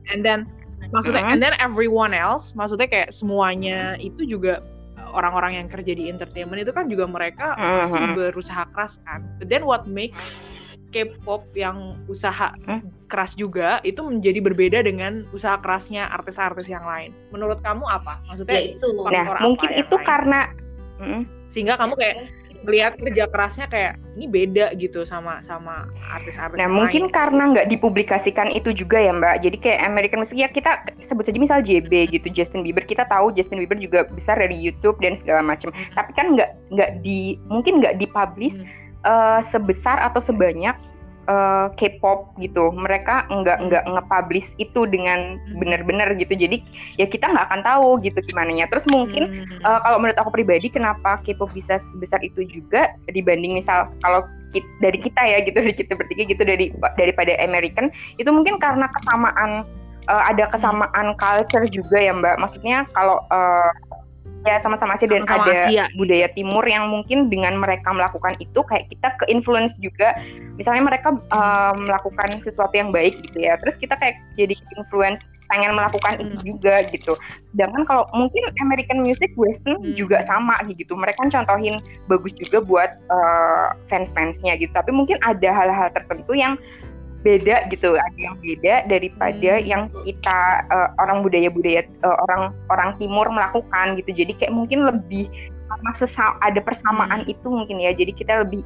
And then maksudnya and then everyone else maksudnya kayak semuanya itu juga orang-orang yang kerja di entertainment itu kan juga mereka pasti berusaha keras kan. But then what makes K-pop yang usaha keras juga itu menjadi berbeda dengan usaha kerasnya artis-artis yang lain. Menurut kamu apa? Maksudnya ya, itu. Nah, mungkin itu lain? karena sehingga kamu kayak melihat kerja kerasnya kayak ini beda gitu sama sama artis-artis. Nah mungkin lain. karena nggak dipublikasikan itu juga ya Mbak. Jadi kayak American Music ya kita sebut saja misal JB gitu Justin Bieber kita tahu Justin Bieber juga besar dari YouTube dan segala macam. Hmm. Tapi kan nggak nggak di mungkin nggak dipublish hmm. Uh, sebesar atau sebanyak uh, K-pop gitu. Mereka nggak nggak nge-publish itu dengan benar-benar gitu. Jadi ya kita nggak akan tahu gitu gimana nya. Terus mungkin hmm. uh, kalau menurut aku pribadi kenapa K-pop bisa sebesar itu juga dibanding misal kalau dari kita ya gitu dari kita bertiga gitu dari daripada American itu mungkin karena kesamaan uh, ada kesamaan culture juga ya Mbak. Maksudnya kalau uh, ya sama-sama sih dan sama ada Asia. budaya timur yang mungkin dengan mereka melakukan itu kayak kita ke influence juga misalnya mereka uh, melakukan sesuatu yang baik gitu ya terus kita kayak jadi influence pengen melakukan hmm. itu juga gitu. Sedangkan kalau mungkin American music western hmm. juga sama gitu. Mereka contohin bagus juga buat uh, fans-fansnya gitu. Tapi mungkin ada hal-hal tertentu yang beda gitu ada yang beda daripada hmm. yang kita uh, orang budaya-budaya uh, orang orang timur melakukan gitu jadi kayak mungkin lebih sama ada persamaan hmm. itu mungkin ya jadi kita lebih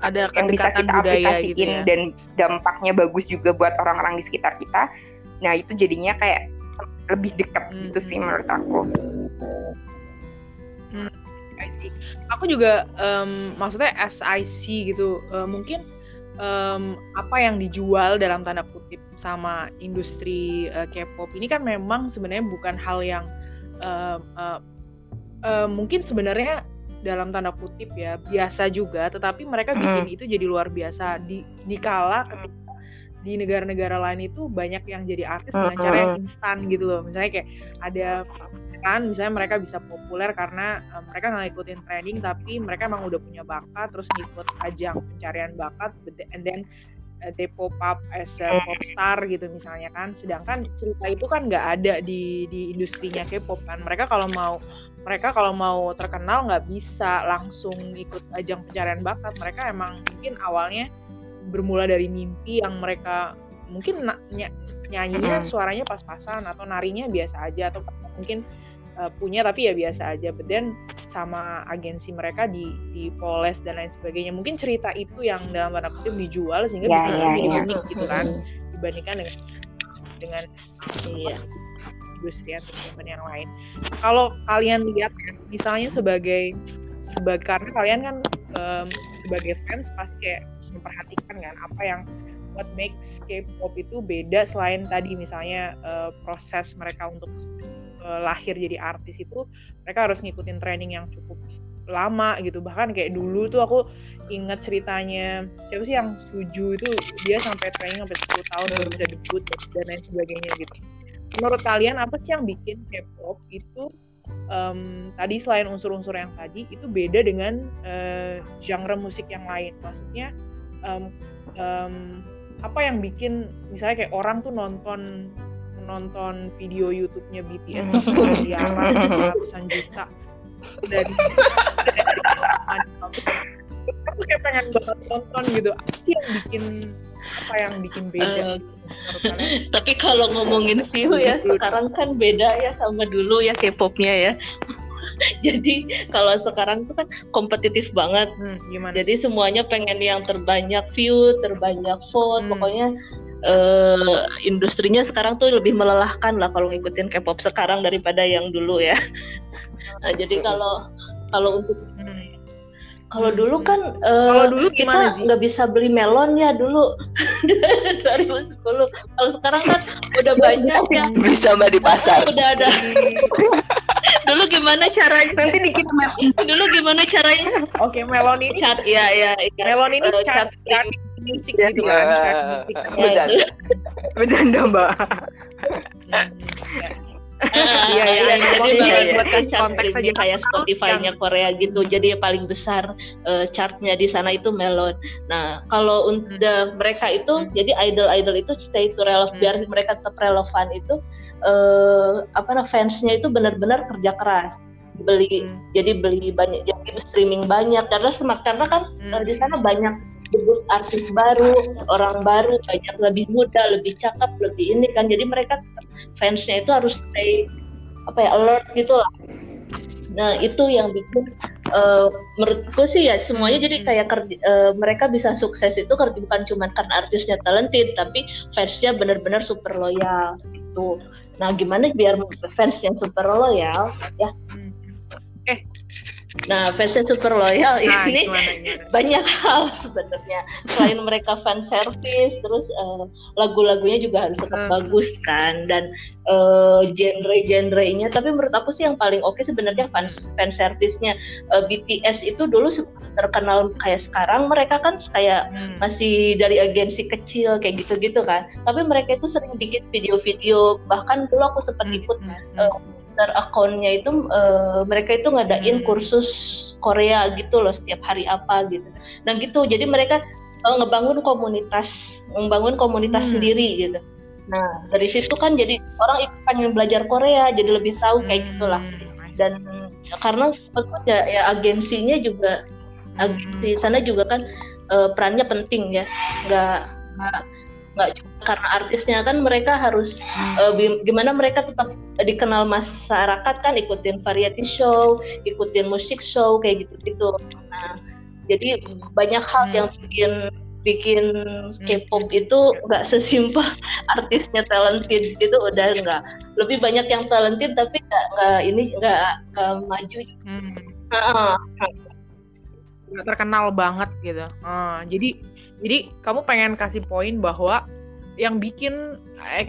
ada yang bisa kita aplikasiin gitu ya. dan dampaknya bagus juga buat orang-orang di sekitar kita nah itu jadinya kayak lebih dekat hmm. gitu sih menurut aku hmm. aku juga um, maksudnya SIC gitu uh, mungkin um, apa yang dijual dalam tanda kutip sama industri uh, K-pop ini kan memang sebenarnya bukan hal yang uh, uh, uh, mungkin sebenarnya dalam tanda kutip ya biasa juga tetapi mereka bikin itu jadi luar biasa. Di dikala ketika di negara-negara lain itu banyak yang jadi artis dengan cara yang instan gitu loh. Misalnya kayak ada kan misalnya mereka bisa populer karena uh, mereka nggak ngikutin training tapi mereka emang udah punya bakat terus ngikut ajang pencarian bakat and then uh, they pop up as a pop star gitu misalnya kan. Sedangkan cerita itu kan nggak ada di di industrinya K-pop kan. Mereka kalau mau mereka kalau mau terkenal nggak bisa langsung ikut ajang pencarian bakat. Mereka emang mungkin awalnya bermula dari mimpi yang mereka mungkin ny nyanyinya suaranya pas-pasan atau narinya biasa aja atau mungkin uh, punya tapi ya biasa aja but then sama agensi mereka di di poles dan lain sebagainya mungkin cerita itu yang dalam tanda kutip dijual sehingga yeah, bikin yeah, lebih yeah. unik gitu kan dibandingkan dengan dengan iya. industri entertainment yang lain kalau kalian lihat ya, misalnya sebagai sebagai karena kalian kan um, sebagai fans pasti kayak memperhatikan kan apa yang what makes K-pop itu beda selain tadi misalnya uh, proses mereka untuk uh, lahir jadi artis itu mereka harus ngikutin training yang cukup lama gitu. Bahkan kayak dulu tuh aku inget ceritanya siapa sih yang setuju itu dia sampai training sampai 10 tahun baru bisa debut dan lain sebagainya gitu. Menurut kalian apa sih yang bikin K-pop itu um, tadi selain unsur-unsur yang tadi itu beda dengan uh, genre musik yang lain? Maksudnya um, um, apa yang bikin misalnya kayak orang tuh nonton nonton video YouTube-nya BTS hmm. miliaran ratusan juta. Dari aku kayak pengen banget nonton gitu. Apa yang bikin apa yang bikin beda uh, tapi kalau ngomongin view ya sekarang kan beda ya sama dulu ya K-popnya ya. Jadi kalau sekarang tuh kan kompetitif banget. Hmm, gimana? jadi semuanya pengen yang terbanyak view terbanyak vote. Hmm. pokoknya uh, industrinya sekarang tuh lebih melelahkan lah kalau ngikutin K-pop sekarang daripada yang dulu ya. nah, jadi kalau kalau untuk kalau hmm. dulu kan uh, dulu kita nggak bisa beli melon ya dulu 2010. Kalau sekarang kan udah banyak ya. Bisa mbak di pasar. Udah ada. dulu gimana caranya? Nanti dikit Dulu gimana caranya? Oke, melon ini cat ya ya. Melon ini uh, cat, cat, musik ya, gitu kan uh, bercanda bercanda mbak Iya, iya, jadi buat konteks aja kayak Spotify-nya Korea gitu. Jadi paling besar uh, chartnya di sana itu Melon. Nah, kalau untuk hmm. mereka itu, hmm. jadi idol-idol itu stay to relevant, hmm. biar mereka tetap relevan itu, uh, apa nah, fansnya itu benar-benar kerja keras beli hmm. jadi beli banyak jadi streaming banyak karena semak karena kan hmm. di sana banyak debut artis baru, orang baru, banyak lebih muda, lebih cakep, lebih ini kan. Jadi mereka fansnya itu harus stay apa ya alert gitu lah. Nah itu yang bikin uh, menurutku sih ya semuanya jadi hmm. kayak kerja, uh, mereka bisa sukses itu karena bukan cuma karena artisnya talented tapi fansnya benar-benar super loyal gitu. Nah gimana biar fans yang super loyal ya? Hmm. Eh Nah, fansnya super loyal nah, ini gimana, banyak hal sebenarnya. Selain mereka fan service, terus uh, lagu-lagunya juga harus tetap hmm. bagus kan dan uh, genre-genrenya. Tapi menurut aku sih yang paling oke okay sebenarnya fan fan service-nya uh, BTS itu dulu terkenal kayak sekarang mereka kan kayak hmm. masih dari agensi kecil kayak gitu-gitu kan. Tapi mereka itu sering bikin video-video bahkan dulu aku sempat hmm, ikut hmm. Uh, Twitter akunnya itu uh, mereka itu ngadain hmm. kursus Korea gitu loh setiap hari apa gitu. Dan gitu. Jadi mereka uh, ngebangun komunitas, membangun komunitas hmm. sendiri gitu. Nah dari situ kan jadi orang ikut pengen belajar Korea jadi lebih tahu kayak hmm. gitulah dan karena ya, ya agensinya juga agensi sana juga kan uh, perannya penting ya nggak nggak cuma karena artisnya kan mereka harus uh, gimana mereka tetap dikenal masyarakat kan ikutin variety show ikutin musik show kayak gitu gitu nah jadi banyak hal hmm. yang bikin bikin hmm. K-pop itu nggak sesimpel artisnya talented gitu udah nggak lebih banyak yang talented tapi nggak ini nggak maju hmm. uh, nggak terkenal banget gitu uh, jadi jadi kamu pengen kasih poin bahwa yang bikin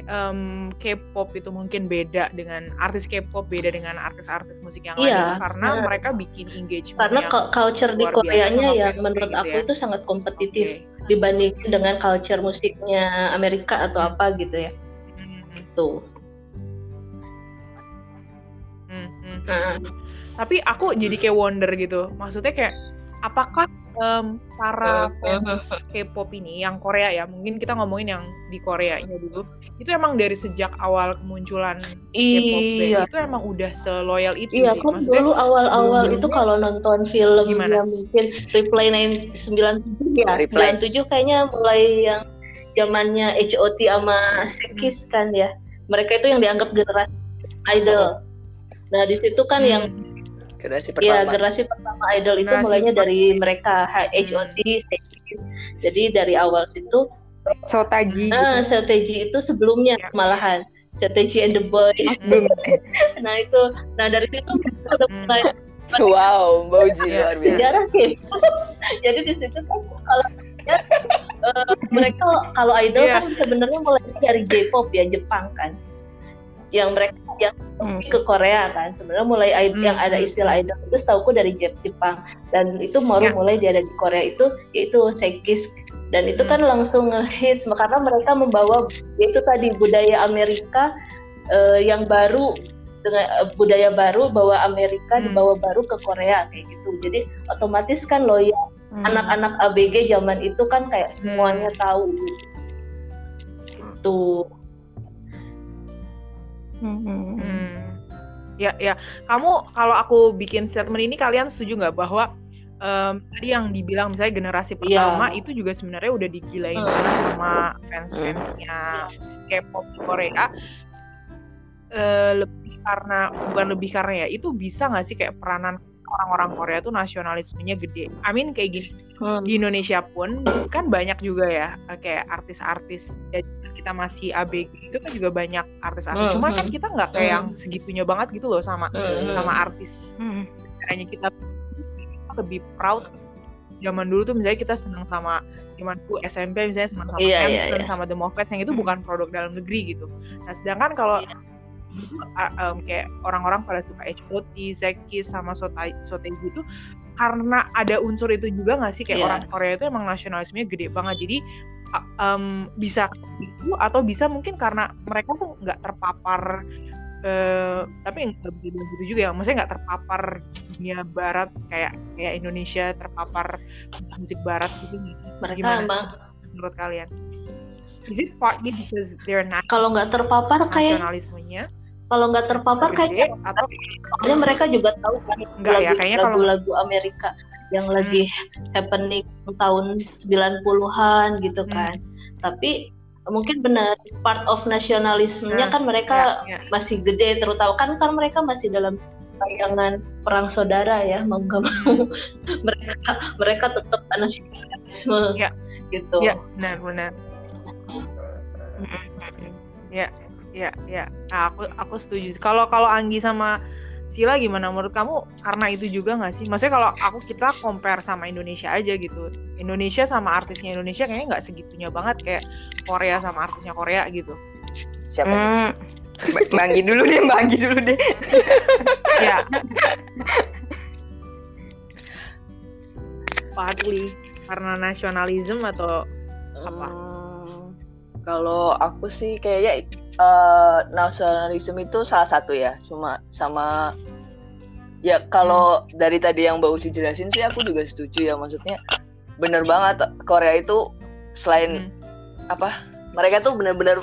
um, K-pop itu mungkin beda dengan artis K-pop beda dengan artis-artis musik yang iya, lain karena mereka bikin engagement karena culture di Koreanya yang menurut gitu aku ya. itu sangat kompetitif okay. dibandingkan dengan culture musiknya Amerika atau hmm. apa gitu ya hmm. tuh hmm, hmm. Nah. tapi aku jadi kayak wonder gitu maksudnya kayak apakah um, para fans K-pop ini yang Korea ya mungkin kita ngomongin yang di Korea nya dulu itu emang dari sejak awal kemunculan K-pop iya. itu emang udah seloyal itu iya sih. kan dulu awal-awal itu kalau nonton film gimana? yang mungkin Reply 97 ya Reply. 97 kayaknya mulai yang zamannya HOT sama Sekis kan ya mereka itu yang dianggap generasi idol nah di situ kan hmm. yang generasi iya, pertama. Iya, generasi pertama idol itu generasi mulainya dari mereka HOT, hmm. jadi dari awal situ Sotaji. Nah, gitu. Sotaji itu sebelumnya yes. malahan. Sotaji and the Boys. nah itu, nah dari situ kita udah mulai Wow, Boji luar biasa. Sejarah sih. Jadi di situ kan kalau ya, uh, mereka kalau idol yeah. kan sebenarnya mulai dari J-pop ya Jepang kan yang mereka yang hmm. ke Korea kan sebenarnya mulai hmm. yang ada istilah idol itu setahuku dari Jepang dan itu baru ya. mulai dia ada di Korea itu yaitu Sekis dan itu kan hmm. langsung ngehits karena mereka membawa itu tadi budaya Amerika uh, yang baru dengan uh, budaya baru bawa Amerika hmm. dibawa baru ke Korea kayak gitu jadi otomatis kan loyal hmm. anak-anak ABG zaman itu kan kayak semuanya hmm. tahu gitu. Hmm. hmm. Ya, ya. Kamu kalau aku bikin statement ini kalian setuju nggak bahwa um, tadi yang dibilang misalnya generasi iya. pertama yeah. itu juga sebenarnya udah digilain hmm. sama fans-fansnya K-pop di Korea. Uh, lebih karena bukan lebih karena ya itu bisa nggak sih kayak peranan orang-orang Korea tuh nasionalismenya gede. Amin kayak gini. Hmm. Di Indonesia pun kan banyak juga ya kayak artis-artis kita masih ABG itu kan juga banyak artis-artis. Hmm, Cuma kan hmm. kita nggak kayak hmm. yang segitunya banget gitu loh sama hmm. sama artis. Hmm. Caranya kita lebih proud. Zaman dulu tuh misalnya kita senang sama zaman tuh SMP misalnya senang sama yeah, Fans yeah, yeah. sama The Moffats yang itu bukan produk dalam negeri gitu. Nah sedangkan kalau yeah. um, kayak orang-orang pada suka HOT, Zeki sama Soteji itu karena ada unsur itu juga nggak sih kayak yeah. orang Korea itu emang nasionalismenya gede banget jadi um, bisa itu atau bisa mungkin karena mereka tuh nggak terpapar uh, tapi nggak begitu juga ya. Maksudnya nggak terpapar dunia barat kayak kayak Indonesia terpapar musik barat gitu. Mereka gimana emang menurut kalian? Is it partly because they're not kalau nggak terpapar kayak nasionalismenya? kalau nggak terpapar kayaknya atau soalnya mereka juga tahu kan Enggak ya, kayaknya lagu-lagu Amerika yang hmm. lagi happening tahun 90-an gitu hmm. kan. Tapi mungkin benar part of nasionalismenya hmm. kan mereka ya, ya. masih gede terutama kan kan mereka masih dalam bayangan perang saudara ya mau nggak mau mereka mereka tetap nasionalisme ya. gitu. Ya, benar benar. Ya, ya, ya. Nah, aku aku setuju. Kalau kalau Anggi sama Sila gimana menurut kamu karena itu juga nggak sih? Maksudnya kalau aku kita compare sama Indonesia aja gitu. Indonesia sama artisnya Indonesia kayaknya nggak segitunya banget kayak Korea sama artisnya Korea gitu. Siapa? Hmm. Banggi dulu deh, banggi dulu deh. ya. Partly karena nasionalisme atau apa? Hmm, kalau aku sih kayaknya uh, nasionalisme itu salah satu ya cuma sama ya kalau hmm. dari tadi yang Mbak Uci jelasin sih aku juga setuju ya maksudnya bener banget Korea itu selain hmm. apa mereka tuh bener-bener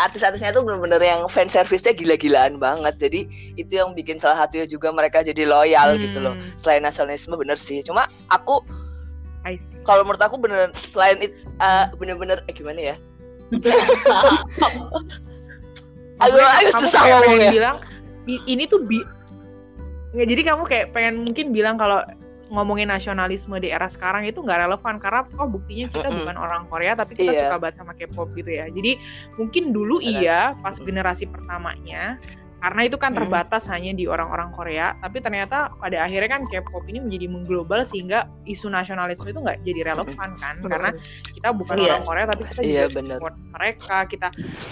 artis-artisnya tuh bener-bener yang fan service-nya gila-gilaan banget jadi itu yang bikin salah satunya juga mereka jadi loyal hmm. gitu loh selain nasionalisme bener sih cuma aku kalau menurut aku bener selain itu uh, bener-bener eh gimana ya Aku susah ngomongnya. Bilang ini tuh bi ya, jadi kamu kayak pengen mungkin bilang kalau ngomongin nasionalisme di era sekarang itu nggak relevan karena oh buktinya kita mm -hmm. bukan orang Korea tapi kita yeah. suka banget sama K-pop gitu ya. Jadi mungkin dulu Benar. iya pas generasi pertamanya karena itu kan terbatas hmm. hanya di orang-orang Korea tapi ternyata pada akhirnya kan K-pop ini menjadi mengglobal sehingga isu nasionalisme itu nggak jadi relevan kan karena kita bukan yeah. orang Korea tapi kita yeah, juga bener. support mereka kita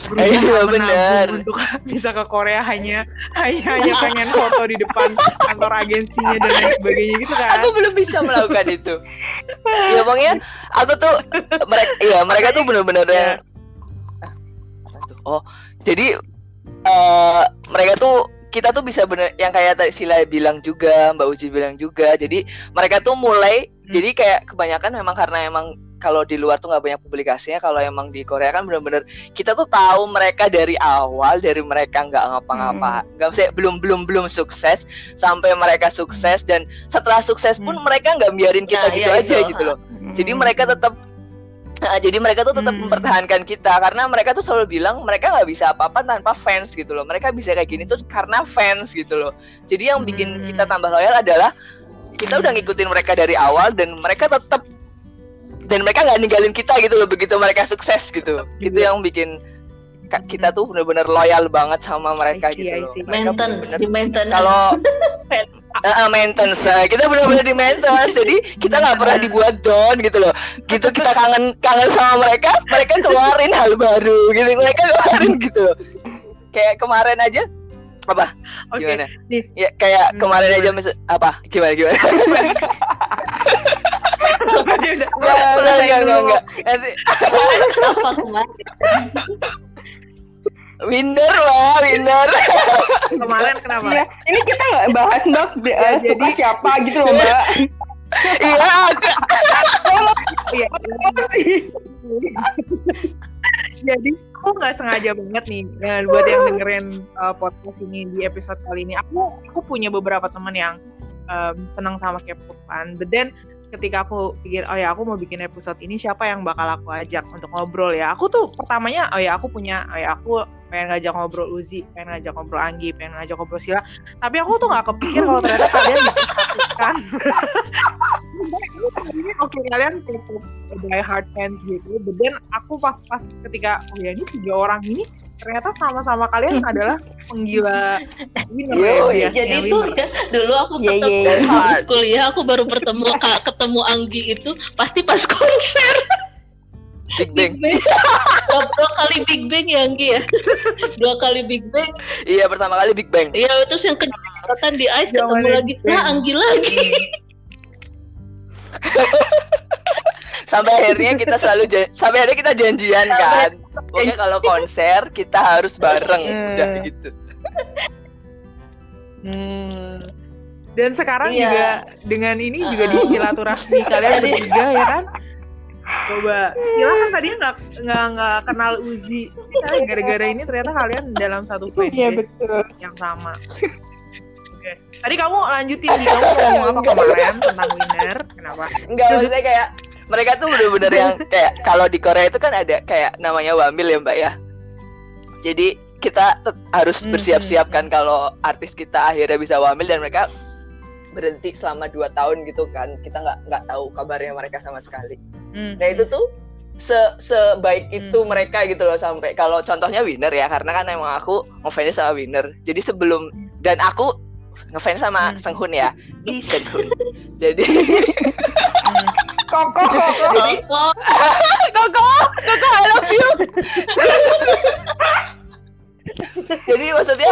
berusaha yeah, menabung untuk bisa ke Korea hanya hanya hanya pengen foto di depan kantor agensinya dan lain sebagainya gitu kan aku belum bisa melakukan itu ya pokoknya aku tuh mereka iya mereka tuh bener-bener yeah. yang oh jadi uh, mereka tuh kita tuh bisa bener yang kayak tadi Sila bilang juga, Mbak Uji bilang juga. Jadi mereka tuh mulai hmm. jadi kayak kebanyakan memang karena emang kalau di luar tuh nggak banyak publikasinya. Kalau emang di Korea kan bener-bener kita tuh tahu mereka dari awal dari mereka nggak ngapa-ngapa, hmm. nggak hmm. bisa belum belum belum sukses sampai mereka sukses dan setelah sukses pun hmm. mereka nggak biarin kita nah, gitu iya, aja itu. gitu loh. Hmm. Jadi mereka tetap Nah, jadi mereka tuh tetap hmm. mempertahankan kita karena mereka tuh selalu bilang mereka nggak bisa apa-apa tanpa fans gitu loh. Mereka bisa kayak gini tuh karena fans gitu loh. Jadi yang bikin hmm. kita tambah loyal adalah kita udah ngikutin mereka dari awal dan mereka tetap dan mereka nggak ninggalin kita gitu loh begitu mereka sukses gitu. Itu yang bikin kita tuh bener-bener loyal banget sama mereka see, gitu loh. Maintenance, di maintenance. Kalau uh, maintenance, uh, kita bener-bener di maintenance, jadi kita nggak pernah dibuat down gitu loh. Gitu kita kangen kangen sama mereka, mereka keluarin hal baru gitu, mereka keluarin gitu. Kayak kemarin aja apa? Okay. Gimana? Nih. Ya kayak hmm, kemarin aja misal apa? Gimana gimana? Enggak, enggak, enggak, enggak. Nanti. Apa kemarin? Winner wah, winner. Kemarin kenapa? Iya, ini kita nggak bahas mbak ya, uh, suka siapa gitu loh mbak. iya, iya. Jadi aku nggak sengaja banget nih ya, buat yang dengerin uh, podcast ini di episode kali ini. Aku aku punya beberapa teman yang um, senang sama K-pop. But then ketika aku pikir oh ya aku mau bikin episode ini siapa yang bakal aku ajak untuk ngobrol ya? Aku tuh pertamanya oh ya aku punya oh ya aku pengen ngajak ngobrol Uzi pengen ngajak ngobrol Anggi pengen ngajak ngobrol Sila. Tapi aku tuh nggak kepikir kalau ternyata kalian disatukan oke kalian die hard fans gitu. Dan aku pas pas ketika oh ya ini tiga orang ini ternyata sama-sama kalian adalah penggila winner Yo, ya, jadi itu ya dulu aku yeah, yeah, yeah. kuliah aku baru bertemu ketemu Anggi itu pasti pas konser Big Bang. Big Bang. dua kali Big Bang ya Anggi ya. Dua kali Big Bang. Iya pertama kali Big Bang. Iya terus yang kedua kan di Ice ketemu lagi. Nah Anggi lagi. sampai akhirnya kita selalu sampai akhirnya kita janjian kan pokoknya kalau konser kita harus bareng hmm. udah gitu hmm. dan sekarang iya. juga dengan ini juga di silaturahmi kalian bertiga ya kan coba Sila kan tadinya nggak nggak nggak kenal Uzi gara-gara ini ternyata kalian dalam satu iya, fanbase iya, yang sama Oke. Tadi kamu lanjutin nih, kamu ngomong apa kemarin tentang winner? Kenapa? Enggak, maksudnya kayak mereka tuh bener-bener yang kayak kalau di Korea itu kan ada kayak namanya wamil ya mbak ya jadi kita harus hmm, bersiap-siap hmm, kan hmm. kalau artis kita akhirnya bisa wamil dan mereka berhenti selama dua tahun gitu kan kita nggak nggak tahu kabarnya mereka sama sekali hmm. nah itu tuh se sebaik itu hmm. mereka gitu loh sampai kalau contohnya winner ya karena kan emang aku ngefans sama winner jadi sebelum dan aku ngefans sama hmm. Senghun ya di Senghun jadi Koko, Koko. Jadi, Koko, Koko, I love you. jadi maksudnya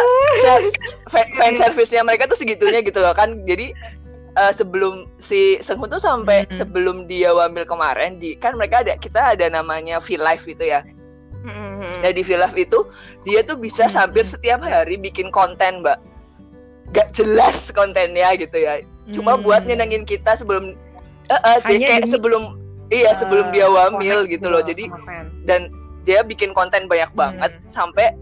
fan service-nya mereka tuh segitunya gitu loh kan. Jadi uh, sebelum si Seunghoon tuh sampai mm -hmm. sebelum dia wamil kemarin di kan mereka ada kita ada namanya V Live itu ya. Mm -hmm. Nah di V Live itu dia tuh bisa mm -hmm. hampir setiap hari bikin konten, Mbak. Gak jelas kontennya gitu ya. Cuma mm -hmm. buat nyenengin kita sebelum uh, uh, kayak demi, sebelum iya uh, sebelum dia wamil gitu loh. jadi dan dia bikin konten banyak banget hmm. sampai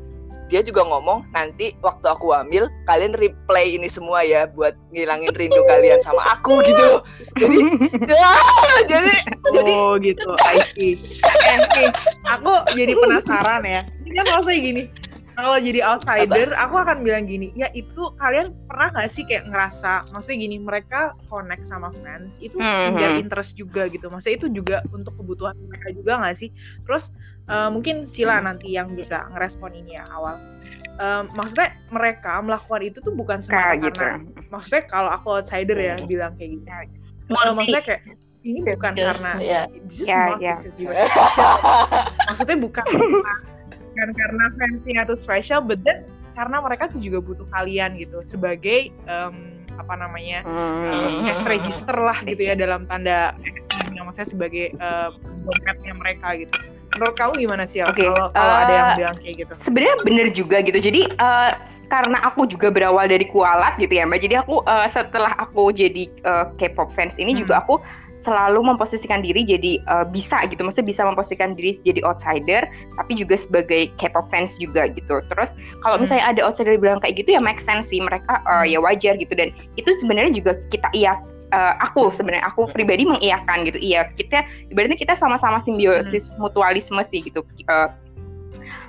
dia juga ngomong nanti waktu aku hamil kalian replay ini semua ya buat ngilangin rindu kalian sama aku gitu. Jadi ya, jadi jadi oh gitu. I see. Eh, aku jadi penasaran ya. Ini kan maksudnya gini kalau jadi outsider Apa? aku akan bilang gini ya itu kalian pernah gak sih kayak ngerasa maksudnya gini mereka connect sama fans itu mm -hmm. interest juga gitu maksudnya itu juga untuk kebutuhan mereka juga gak sih terus uh, mungkin Sila nanti yang bisa ngerespon ini ya awal um, maksudnya mereka melakukan itu tuh bukan semata gitu. karena maksudnya kalau aku outsider ya hmm. bilang kayak gitu uh, maksudnya kayak ini bukan karena yeah. is yeah, not yeah. because you are special maksudnya bukan bukan karena fansnya tuh special but then karena mereka tuh juga butuh kalian gitu sebagai um, apa namanya hmm. uh, register lah gitu ya dalam tanda yang maksudnya sebagai uh, dompetnya mereka gitu menurut kamu gimana sih okay. kalau uh, ada yang eh, bilang kayak gitu sebenarnya bener juga gitu jadi uh, karena aku juga berawal dari kualat gitu ya mbak jadi aku uh, setelah aku jadi uh, K-pop fans ini hmm. juga aku selalu memposisikan diri jadi uh, bisa gitu, maksudnya bisa memposisikan diri jadi outsider, tapi juga sebagai K-pop fans juga gitu. Terus kalau hmm. misalnya ada outsider bilang kayak gitu ya make sense sih, mereka uh, ya wajar gitu dan itu sebenarnya juga kita iya uh, aku sebenarnya aku hmm. pribadi mengiyakan gitu. Iya, kita ibaratnya kita sama-sama simbiosis hmm. mutualisme sih gitu. Uh,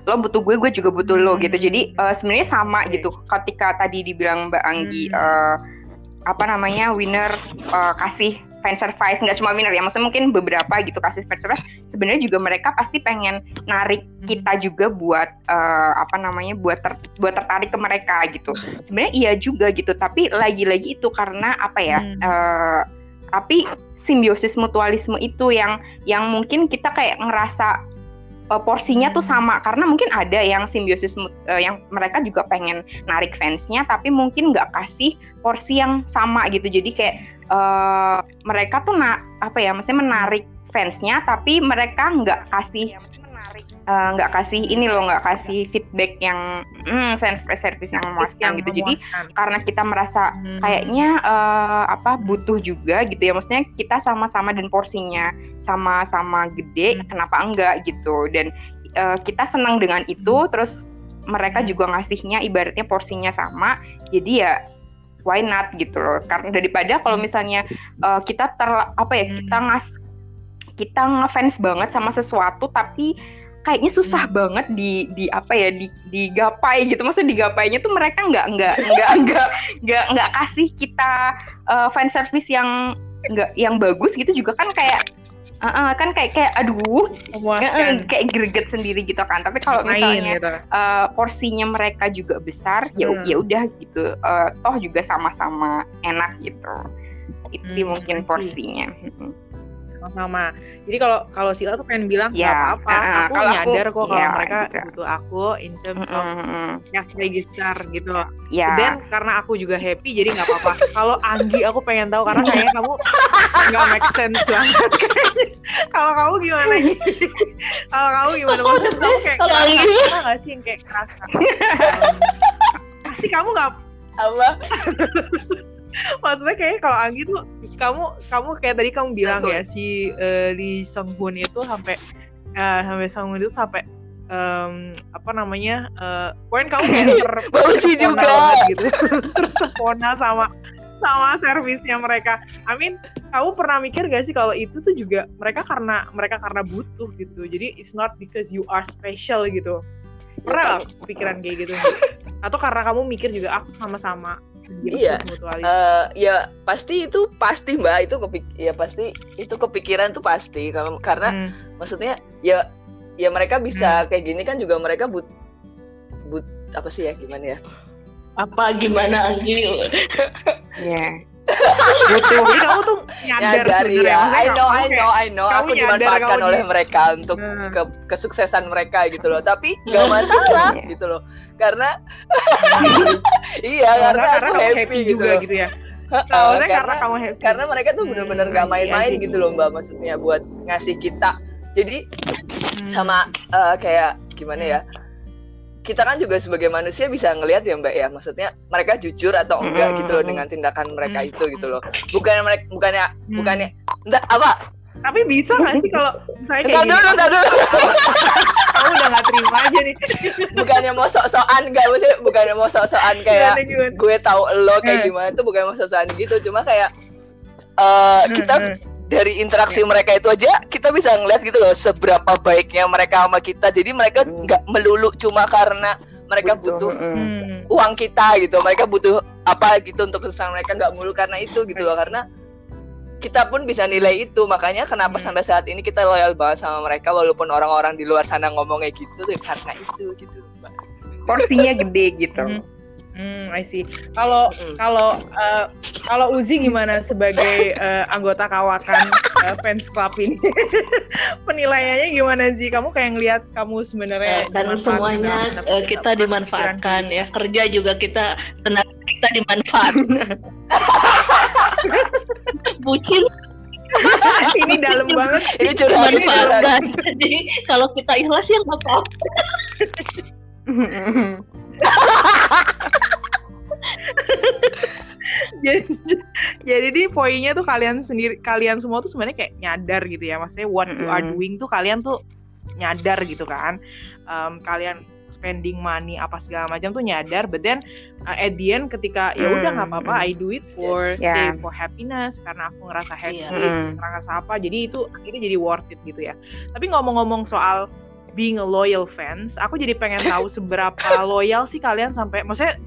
lo butuh gue, gue juga butuh lo gitu. Jadi uh, sebenarnya sama gitu. Ketika tadi dibilang Mbak Anggi uh, apa namanya winner uh, kasih fan service nggak cuma winner ya. Maksudnya mungkin beberapa gitu kasih fan service sebenarnya juga mereka pasti pengen narik kita juga buat uh, apa namanya buat ter, buat tertarik ke mereka gitu. Sebenarnya iya juga gitu tapi lagi-lagi itu karena apa ya hmm. uh, tapi simbiosis mutualisme itu yang yang mungkin kita kayak ngerasa uh, porsinya tuh sama. Karena mungkin ada yang simbiosis uh, yang mereka juga pengen narik fansnya tapi mungkin nggak kasih porsi yang sama gitu. Jadi kayak uh, mereka tuh na apa ya maksudnya menarik fansnya tapi mereka nggak kasih nggak uh, kasih ini loh nggak kasih feedback yang mm, service yang memuaskan gitu jadi karena kita merasa hmm. kayaknya uh, apa butuh juga gitu ya maksudnya kita sama-sama dan porsinya sama-sama gede hmm. kenapa enggak gitu dan uh, kita senang dengan itu hmm. terus mereka hmm. juga ngasihnya ibaratnya porsinya sama jadi ya why not gitu loh karena daripada kalau misalnya uh, kita ter apa ya hmm. kita ngas kita ngefans banget sama sesuatu tapi kayaknya susah hmm. banget di di apa ya di digapai gitu maksudnya digapainya tuh mereka nggak nggak nggak nggak nggak nggak kasih kita uh, fan service yang nggak yang bagus gitu juga kan kayak Uh, uh, kan kayak kayak aduh uh, kayak greget sendiri gitu kan tapi kalau misalnya gitu. uh, porsinya mereka juga besar ya hmm. ya udah gitu uh, toh juga sama-sama enak gitu itu hmm. mungkin porsinya hmm sama-sama. Jadi kalau kalau Sila tuh pengen bilang nggak yeah. apa-apa, uh, aku nyadar aku, kok kalau yeah, mereka gitu. butuh aku in terms of mm cash register gitu loh. Yeah. Dan karena aku juga happy jadi nggak apa-apa. kalau Anggi aku pengen tahu karena kayaknya kamu nggak make sense banget kalau kamu gimana kalau kamu gimana? Maksudnya kamu kayak kerasa nggak sih yang kayak kerasa? Pasti kamu nggak apa? maksudnya kayak kalau Anggi tuh kamu kamu kayak tadi kamu bilang ya si uh, Lee Sung Hoon itu sampai uh, sampai Sung Hoon itu sampai um, apa namanya uh, poin kamu kayak ter juga gitu terus sepona sama sama servisnya mereka. I mean, kamu pernah mikir gak sih kalau itu tuh juga mereka karena mereka karena butuh gitu. Jadi it's not because you are special gitu. Pernah pikiran kayak gitu? Atau karena kamu mikir juga aku sama-sama iya. uh, ya pasti itu pasti mbak. Itu kepik ya pasti itu kepikiran tuh pasti. Karena hmm. maksudnya ya ya mereka bisa hmm. kayak gini kan juga mereka but but apa sih ya gimana ya? Apa gimana Anggi ya butuh. Jadi kamu tuh nyadar, nyadar ya I know I know I know. aku dimanfaatkan oleh mereka untuk hmm. ke kesuksesan mereka gitu loh. Tapi nggak masalah iya. gitu loh. Karena iya karena, karena aku happy, happy gitu juga gitu ya. Karena, karena kamu happy. karena mereka tuh bener-bener gak hmm, main-main gitu loh mbak maksudnya buat ngasih kita. Jadi hmm. sama uh, kayak gimana ya kita kan juga sebagai manusia bisa ngelihat ya mbak ya. Maksudnya mereka jujur atau enggak gitu loh dengan tindakan mereka itu gitu loh. Bukannya mereka bukannya mm. bukannya enggak apa? Tapi bisa nggak sih kalau misalnya kayak dulu, dulu. kamu udah gak terima aja nih. Bukannya mau sok-sokan gak sih bukannya mau sok-sokan kayak gue tahu lo kayak hmm. gimana tuh bukan mau sok-sokan gitu. Cuma kayak uh, kita dari interaksi yeah. mereka itu aja kita bisa ngeliat gitu loh seberapa baiknya mereka sama kita jadi mereka nggak melulu cuma karena mereka Betul. butuh hmm. uang kita gitu mereka butuh apa gitu untuk kesenangan mereka nggak mulu karena itu gitu loh karena kita pun bisa nilai itu makanya kenapa hmm. sampai saat ini kita loyal banget sama mereka walaupun orang-orang di luar sana ngomongnya gitu tuh karena itu gitu porsinya gede gitu hmm. Hmm, I see. Kalau mm. kalau uh, kalau Uzi gimana sebagai uh, anggota kawakan uh, fans club ini? Penilaiannya gimana sih? Kamu kayak ngelihat kamu sebenarnya eh, dan semuanya uh, kita dimanfaatkan ya. Kerja juga kita tenaga kita dimanfaatkan. Bucin ini dalam banget. Ini curhat dimanfaatkan. Jadi kalau kita ikhlas ya nggak apa-apa. Jadi jadi di poinnya tuh kalian sendiri kalian semua tuh sebenarnya kayak nyadar gitu ya maksudnya what you are doing tuh kalian tuh nyadar gitu kan um, kalian spending money apa segala macam tuh nyadar but then uh, at the end ketika ya udah nggak apa-apa I do it for yes. yeah. say for happiness karena aku ngerasa happy yeah. ngerasa apa jadi itu akhirnya jadi worth it gitu ya tapi ngomong-ngomong soal being a loyal fans, aku jadi pengen tahu seberapa loyal sih kalian sampai, maksudnya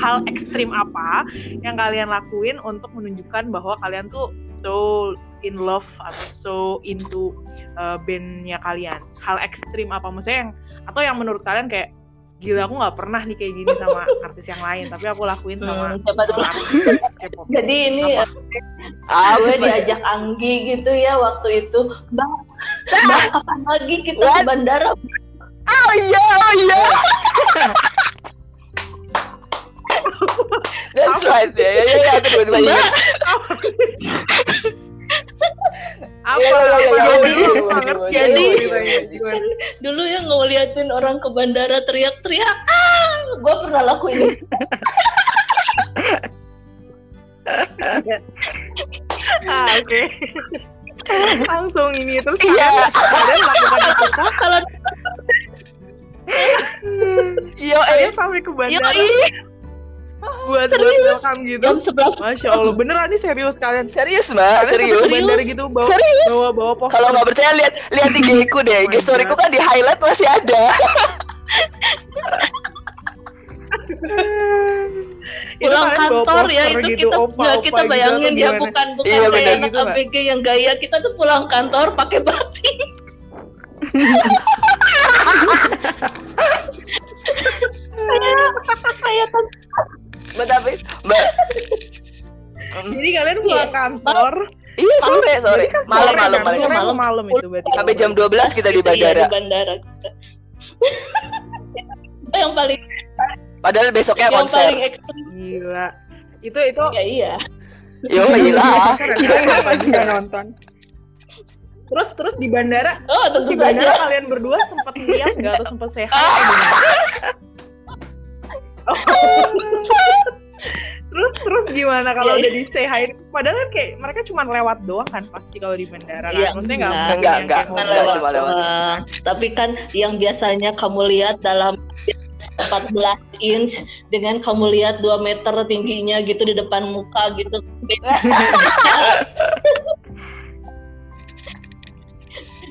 hal ekstrim apa yang kalian lakuin untuk menunjukkan bahwa kalian tuh so in love atau so into uh, bandnya kalian. Hal ekstrim apa, maksudnya yang atau yang menurut kalian kayak gila aku nggak pernah nih kayak gini sama artis yang lain tapi aku lakuin sama, hmm, sama artis jadi ini ah, gue diajak Anggi gitu ya waktu itu. Bang bang kapan lagi kita What? ke bandara. Oh iya oh iya. That's right ya ya ya itu tiba-tiba apa, ya, ya, ya, jadi kan dulu ya ngeliatin orang ke bandara teriak-teriak ah! Gue pernah lakuin ah oke. okay. langsung ini terus iya. kalian melakukan itu kalau Iya, eh sampai ke bandara buat buat welcome gitu. Jam sebelas. Masya Allah, beneran nih serius kalian. Serius mbak, serius. Bandara gitu bawa serius. bawa bawa pohon. Kalau nggak percaya lihat lihat di ku deh, storyku kan di highlight masih ada. pulang kantor ya itu gitu, kita opa, opa, kita gitu bayangin gitu, ya bukan bukan iya, kayak anak gitu, ABG yang gaya. Kita tuh pulang kantor pakai batik. Kayak kayak tapi Mbak. Jadi kalian pulang iya. kantor? Iya sore sore kan malam malam malam. malam malam itu berarti. Sampai jam 12 kita di bandara. Iya, di bandara kita. yang paling Padahal besoknya yang konser. Paling ekstrim. Gila. Itu itu. Ya, iya. Yo gila. Kita nonton. Terus terus di bandara, oh, terus di bandara kalian berdua sempat lihat nggak atau sempat sehat? terus terus gimana kalau ya, udah di say hi padahal kan kayak mereka cuma lewat doang kan pasti kalau di bandara kan ya, maksudnya nggak enggak enggak enggak, enggak, enggak cuma lewat uh, tapi kan yang biasanya kamu lihat dalam 14 inch dengan kamu lihat 2 meter tingginya gitu di depan muka gitu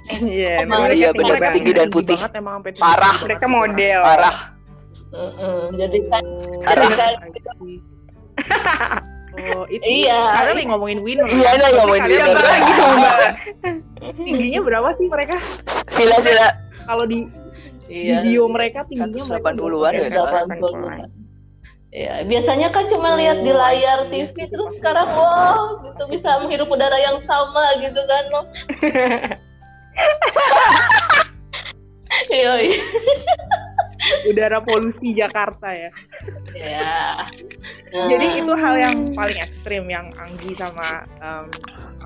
Iya, yeah, iya benar tinggi dan putih. Banget, emang parah. Mereka model. Parah Uh, jadi kan, jadi kan Oh, itu iya. Karena lagi ngomongin winner. Iya, ada ngomongin winner. Gitu. Tingginya berapa sih mereka? Sila sila. Kalau di iya. video mereka tingginya 180-an ya, 80-an. Ya, biasanya kan cuma oh, lihat di layar TV terus sekarang wow, gitu bisa menghirup udara yang sama gitu kan loh. Iya. udara polusi Jakarta ya. Ya. Jadi itu hal yang paling ekstrim yang Anggi sama um,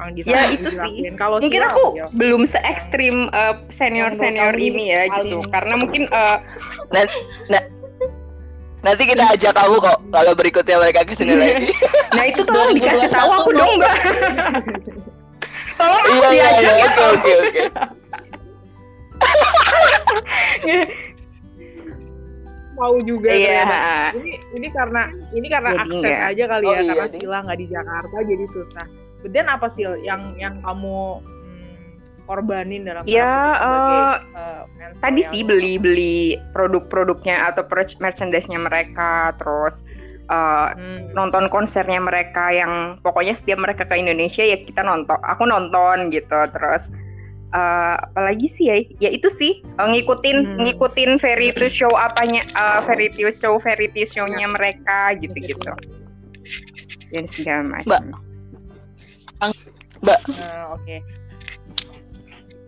Anggi sama ya, itu sih. Kalau mungkin aku ya. belum se ekstrim uh, senior senior ini ya gitu, karena mungkin uh, nah, nah, Nanti kita ajak kamu kok kalau berikutnya mereka ke sini lagi. Nah itu tolong dikasih tahu aku dong mbak. tolong aku iya, iya, iya, oke oke oke. mau juga iya. Yeah. Ini ini karena ini karena jadi akses enggak. aja kali oh, ya iya, karena deh. Sila nggak di Jakarta jadi susah. Beden apa sih yang yang kamu hmm, korbanin dalam ya uh, uh, tadi sih beli beli produk-produknya atau merchandise-nya mereka terus uh, hmm. nonton konsernya mereka yang pokoknya setiap mereka ke Indonesia ya kita nonton aku nonton gitu terus uh, apalagi sih ya ya itu sih uh, ngikutin hmm. ngikutin variety show apanya uh, variety show variety show-nya mereka gitu-gitu dan segala macam mbak mbak uh, oke okay.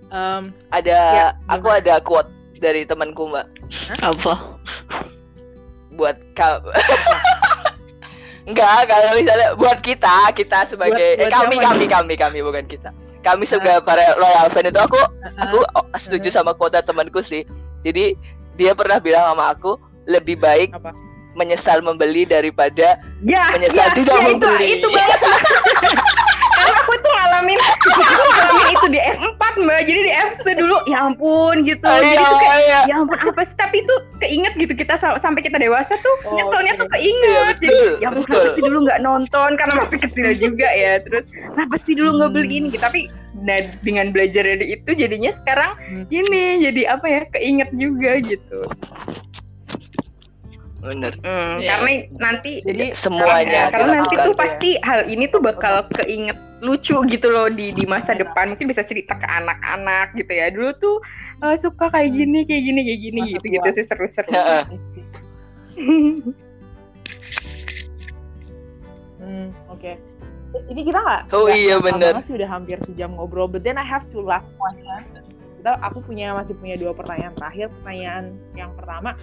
um, ada ya, aku ada quote dari temanku mbak Hah? apa buat kau Enggak, kalau misalnya buat kita, kita sebagai buat, buat eh, kami, kami, kami, kami, bukan kita. Kami sebagai uh, para loyal fan itu aku, aku uh, setuju sama kuota temanku sih. Jadi dia pernah bilang sama aku lebih baik apa? menyesal membeli daripada ya, menyesal ya, tidak ya, membeli. Itu, itu banget. karena aku tuh ngalamin aku ngalamin itu di F4 mbak. Jadi di FC dulu ya ampun gitu. Oh, jadi iya, tuh kayak iya. ya ampun apa sih? Tapi itu keinget gitu kita sampai kita dewasa tuh oh, nyeselnya okay. tuh keinget. Iya, jadi ya ampun kenapa sih dulu nggak nonton? Karena masih kecil juga ya terus kenapa sih dulu nggak beliin gitu? Tapi nah dengan belajar dari itu jadinya sekarang hmm. ini jadi apa ya keinget juga gitu bener. Hmm, ya. karena nanti jadi semuanya karena, nanti tuh ya. pasti hal ini tuh bakal keinget lucu gitu loh di di masa depan. Mungkin bisa cerita ke anak-anak gitu ya. Dulu tuh uh, suka kayak gini kayak gini kayak gini gitu gitu sih seru-seru. Ya. hmm, oke. Okay. ini kita nggak oh gak, iya benar sih udah hampir sejam ngobrol but then I have to last one kita aku punya masih punya dua pertanyaan terakhir. Pertanyaan yang pertama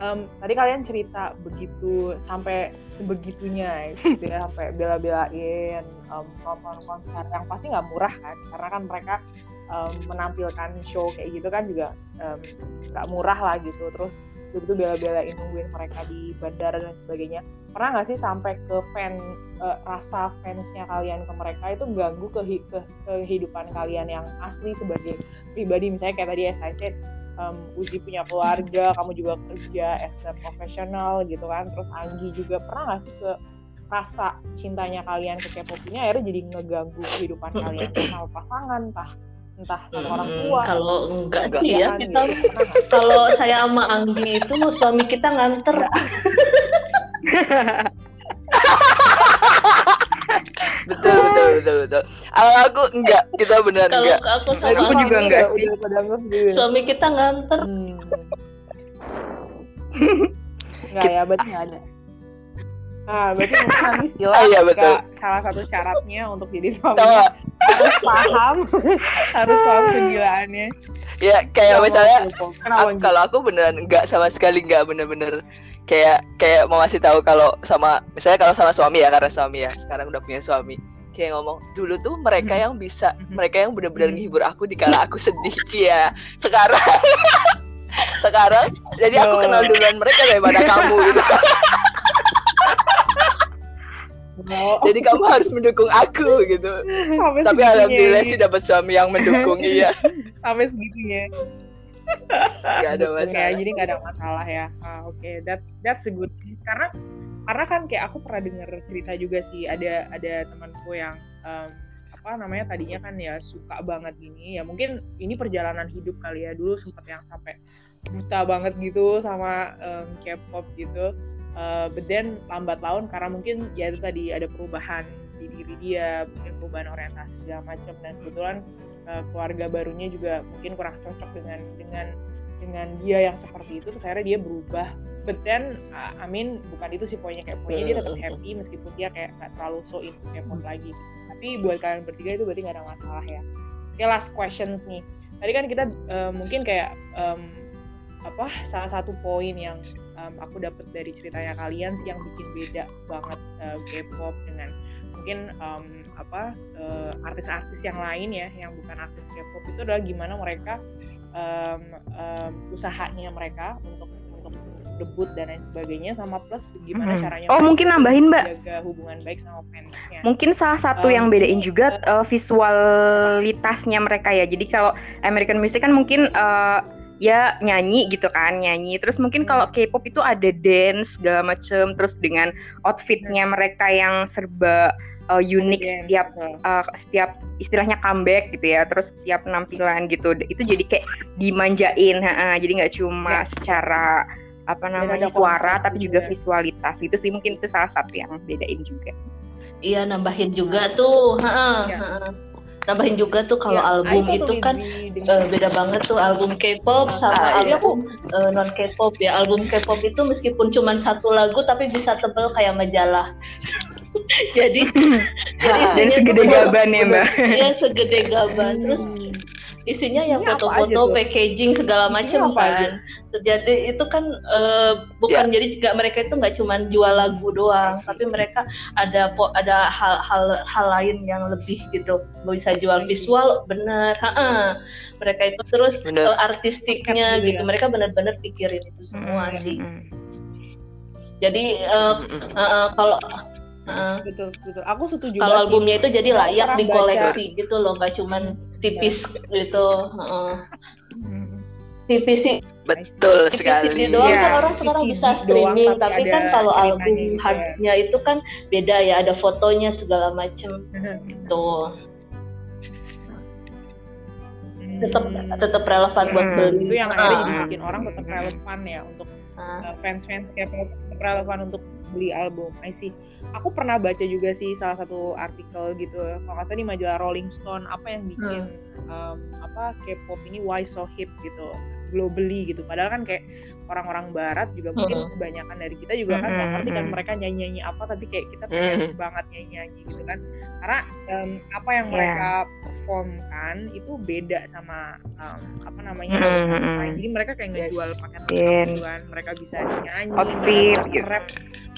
um, tadi kalian cerita begitu sampai sebegitunya gitu ya sampai bela-belain um, nonton konser yang pasti nggak murah kan karena kan mereka um, menampilkan show kayak gitu kan juga nggak um, murah lah gitu. Terus begitu bela-belain nungguin mereka di bandara dan sebagainya pernah nggak sih sampai ke fan uh, rasa fansnya kalian ke mereka itu ganggu ke, ke kehidupan kalian yang asli sebagai pribadi? Misalnya kayak tadi as I said um, Uzi punya keluarga, kamu juga kerja as a profesional gitu kan, terus Anggi juga pernah gak sih ke rasa cintanya kalian ke K-pop ini akhirnya jadi ngeganggu kehidupan kalian sama pasangan, entah entah sama orang hmm, tua. Kalau enggak sih ya, kita gitu. kalau saya sama Anggi itu suami kita nganter. betul betul betul betul. Kalau aku enggak. Kita benar enggak. aku sama aku juga enggak. sih suami kita nganter. Hmm. enggak ya berarti enggak ada. Ah, berarti nanti sila ah, iya, betul. salah satu syaratnya untuk jadi suami. Tau. harus paham, harus paham kegilaannya. Ya kayak misalnya, kalau aku beneran enggak sama sekali enggak bener-bener kayak kayak mau ngasih tahu kalau sama misalnya kalau sama suami ya karena suami ya sekarang udah punya suami. Kayak ngomong dulu tuh mereka yang bisa mereka yang benar-benar menghibur aku di kala aku sedih ya sekarang sekarang jadi aku kenal duluan mereka daripada kamu gitu. Jadi kamu harus mendukung aku gitu. Sampai Tapi alhamdulillah sih dapat suami yang mendukung iya. Sampai segitunya gak ada masalah. ya, jadi gak ada masalah ya. Ah, oke. Okay. that that's a good thing. karena karena kan kayak aku pernah dengar cerita juga sih ada ada temanku yang um, apa namanya tadinya kan ya suka banget gini ya mungkin ini perjalanan hidup kali ya. Dulu sempat yang sampai buta banget gitu sama um, K-pop gitu. Uh, but then lambat laun karena mungkin ya itu tadi ada perubahan di diri dia mungkin perubahan orientasi segala macam. Dan kebetulan uh, keluarga barunya juga mungkin kurang cocok dengan dengan dengan dia yang seperti itu terus akhirnya dia berubah. But then uh, I mean bukan itu sih poinnya kayak poinnya dia tetap happy meskipun dia kayak gak terlalu so into K-pop hmm. lagi. Tapi buat kalian bertiga itu berarti gak ada masalah ya. Oke okay, last questions nih. Tadi kan kita uh, mungkin kayak um, apa salah satu poin yang um, aku dapat dari ceritanya kalian sih yang bikin beda banget uh, K-pop dengan mungkin um, apa artis artis-artis yang lain ya yang bukan artis K-pop itu adalah gimana mereka um, um, usahanya mereka untuk untuk debut dan lain sebagainya sama plus gimana hmm. caranya oh mungkin nambahin mbak. jaga hubungan baik sama fansnya. Mungkin salah satu um, yang bedain juga uh, visualitasnya mereka ya. Jadi kalau American Music kan mungkin uh, ya nyanyi gitu kan nyanyi terus mungkin hmm. kalau K-pop itu ada dance segala macem terus dengan outfitnya hmm. mereka yang serba uh, unik yeah. setiap uh, setiap istilahnya comeback gitu ya terus setiap penampilan gitu itu jadi kayak dimanjain ha, jadi nggak cuma yeah. secara apa namanya suara tapi juga, juga visualitas itu sih mungkin itu salah satu yang bedain juga iya nambahin juga tuh ha, ya. ha nambahin juga tuh kalau ya, album itu kan uh, beda banget tuh album K-pop sama ah, album uh, non K-pop ya. Album K-pop itu meskipun cuma satu lagu tapi bisa tebel kayak majalah. Jadi jadi dan segede gaban ya mbak. Iya segede gaban. Terus isinya yang foto-foto packaging segala macam kan. Terjadi itu kan uh, bukan yeah. jadi juga mereka itu nggak cuma jual lagu doang tapi mereka ada ada hal-hal hal lain yang lebih gitu. Bisa jual visual bener. Ha -ha. mereka itu terus uh, artistiknya gitu. mereka benar-benar pikirin itu semua hmm. sih. jadi uh, uh, uh, kalau Uh, betul betul. Aku setuju. Kalau albumnya itu jadi layak dikoleksi baca. gitu loh, gak cuman tipis ya. gitu. Uh. Tipis sih. Betul tipis sekali. doang ya, kan orang sekarang bisa streaming, doang, tapi, tapi kan kalau album hardnya itu kan beda ya, ada fotonya segala macem gitu. Tetap tetap relevan buat hmm. beli. Itu yang akhirnya uh. bikin orang tetap relevan ya untuk uh. fans-fans kayak tetap relevan untuk beli album. I see. Aku pernah baca juga sih salah satu artikel gitu. Kalau nggak salah di majalah Rolling Stone apa yang bikin hmm. um, apa K-pop ini why so hip gitu globally gitu. Padahal kan kayak orang-orang barat juga mungkin hmm. sebanyakan dari kita juga kan nggak ngerti kan hmm. mereka nyanyi-nyanyi apa tapi kayak kita pengen hmm. banget nyanyi-nyanyi gitu kan. Karena um, apa yang yeah. mereka perform kan itu beda sama um, apa namanya hmm. Jadi mereka kayak ngejual yes. pakaian kan. Mereka bisa nyanyi, outfit, gitu. rap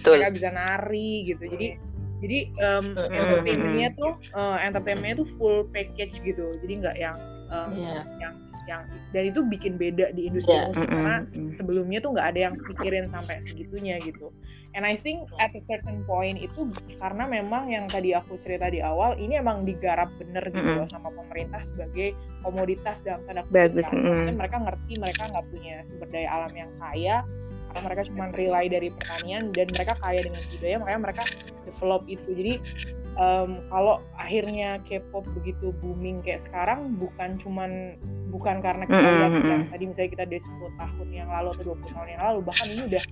Betul. mereka bisa nari gitu jadi jadi um, entertainmentnya tuh uh, entertainmentnya tuh full package gitu jadi nggak yang um, yeah. yang yang dan itu bikin beda di industri yeah. musik karena sebelumnya tuh nggak ada yang pikirin sampai segitunya gitu. And I think at a certain point itu karena memang yang tadi aku cerita di awal ini emang digarap bener gitu mm -hmm. sama pemerintah sebagai komoditas dalam tanda kutip mm mereka ngerti mereka nggak punya sumber daya alam yang kaya karena mereka cuma rely dari pertanian dan mereka kaya dengan budaya makanya mereka develop itu. Jadi um, kalau akhirnya K-pop begitu booming kayak sekarang bukan cuman bukan karena kita lihat mm -hmm. tadi misalnya kita dari 10 tahun yang lalu atau 20 tahun yang lalu bahkan ini udah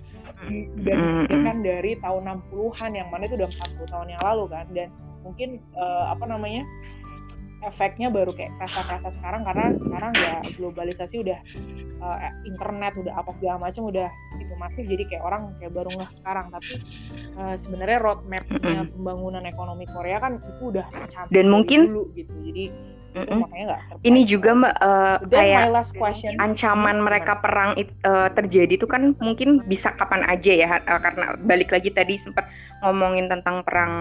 udah dipikirkan dari tahun 60-an yang mana itu udah 40 tahun yang lalu kan dan mungkin uh, apa namanya efeknya baru kayak rasa-rasa sekarang karena sekarang ya globalisasi udah uh, internet udah apa segala macam udah itu masif jadi kayak orang kayak baru nggak sekarang. Tapi uh, sebenarnya roadmapnya pembangunan ekonomi Korea kan itu udah dan mungkin dulu gitu jadi Mm -mm. Ini juga mbak uh, kayak ancaman mereka perang uh, terjadi itu kan mungkin bisa kapan aja ya uh, karena balik lagi tadi sempat ngomongin tentang perang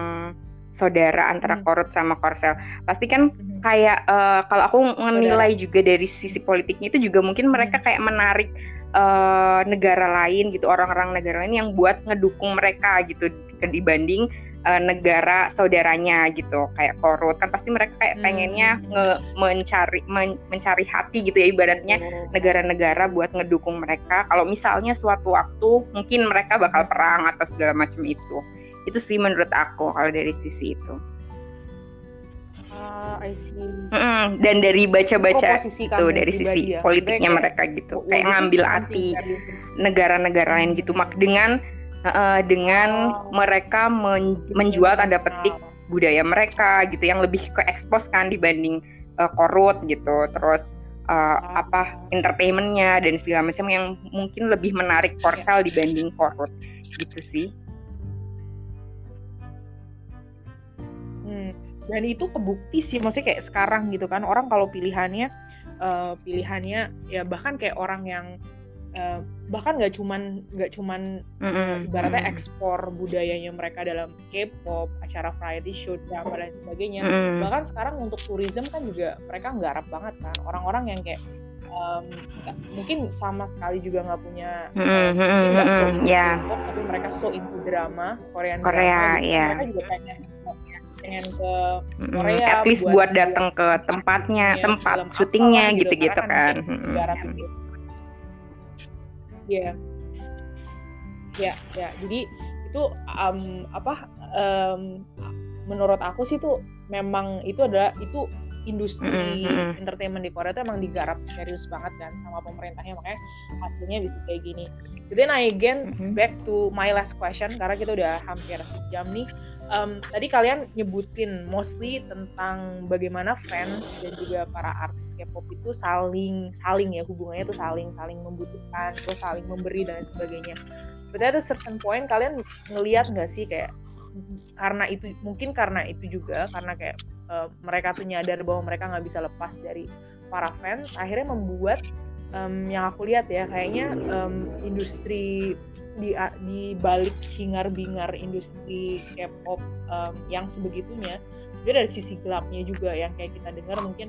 saudara antara hmm. Korut sama Korsel. Pasti kan hmm. kayak uh, kalau aku menilai juga dari sisi politiknya itu juga mungkin mereka hmm. kayak menarik uh, negara lain gitu, orang-orang negara lain yang buat ngedukung mereka gitu dibanding uh, negara saudaranya gitu kayak Korut kan pasti mereka kayak pengennya nge mencari men mencari hati gitu ya ibaratnya negara-negara buat ngedukung mereka kalau misalnya suatu waktu mungkin mereka bakal perang atau segala macam itu itu sih menurut aku kalau dari sisi itu uh, I see. Mm-mm. dan dari baca-baca tuh dari sisi ya. politiknya mereka gitu kayak ngambil hati negara-negara lain gitu mak dengan uh, dengan oh. mereka men- menjual tanda petik budaya mereka gitu yang lebih ke ekspos kan dibanding uh, korut gitu terus uh, apa entertainmentnya dan segala macam yang mungkin lebih menarik Korsel yeah. dibanding korut gitu sih dan itu kebukti sih maksudnya kayak sekarang gitu kan orang kalau pilihannya uh, pilihannya ya bahkan kayak orang yang uh, bahkan nggak cuman nggak cuman mm-hmm. ibaratnya ekspor budayanya mereka dalam K-pop acara variety show drama dan sebagainya mm-hmm. bahkan sekarang untuk tourism kan juga mereka nggarap banget kan orang-orang yang kayak um, mungkin sama sekali juga nggak punya mm-hmm. uh, nggak so into yeah. K-pop tapi mereka so into drama Korean Korea, drama yeah. mereka juga pengen pengen ke Korea mm, at least buat, buat datang ke tempatnya ya, sempat syutingnya gitu-gitu kan, kan. Hmm. Iya. Yeah. Ya, yeah, ya. Yeah. Jadi itu um, apa um, menurut aku sih tuh memang itu adalah itu industri mm -hmm. entertainment di Korea itu emang digarap serius banget kan sama pemerintahnya makanya hasilnya bisa kayak gini. Jadi then again mm -hmm. back to my last question karena kita udah hampir sejam nih. Um, tadi kalian nyebutin mostly tentang bagaimana fans dan juga para artis K-pop itu saling saling ya hubungannya tuh saling saling membutuhkan terus saling memberi dan sebagainya. Berarti ada certain point kalian ngelihat nggak sih kayak karena itu mungkin karena itu juga karena kayak uh, mereka tuh nyadar bahwa mereka nggak bisa lepas dari para fans akhirnya membuat um, yang aku lihat ya kayaknya um, industri di di balik hingar-bingar industri K-pop um, yang sebegitunya juga dari sisi gelapnya juga yang kayak kita dengar mungkin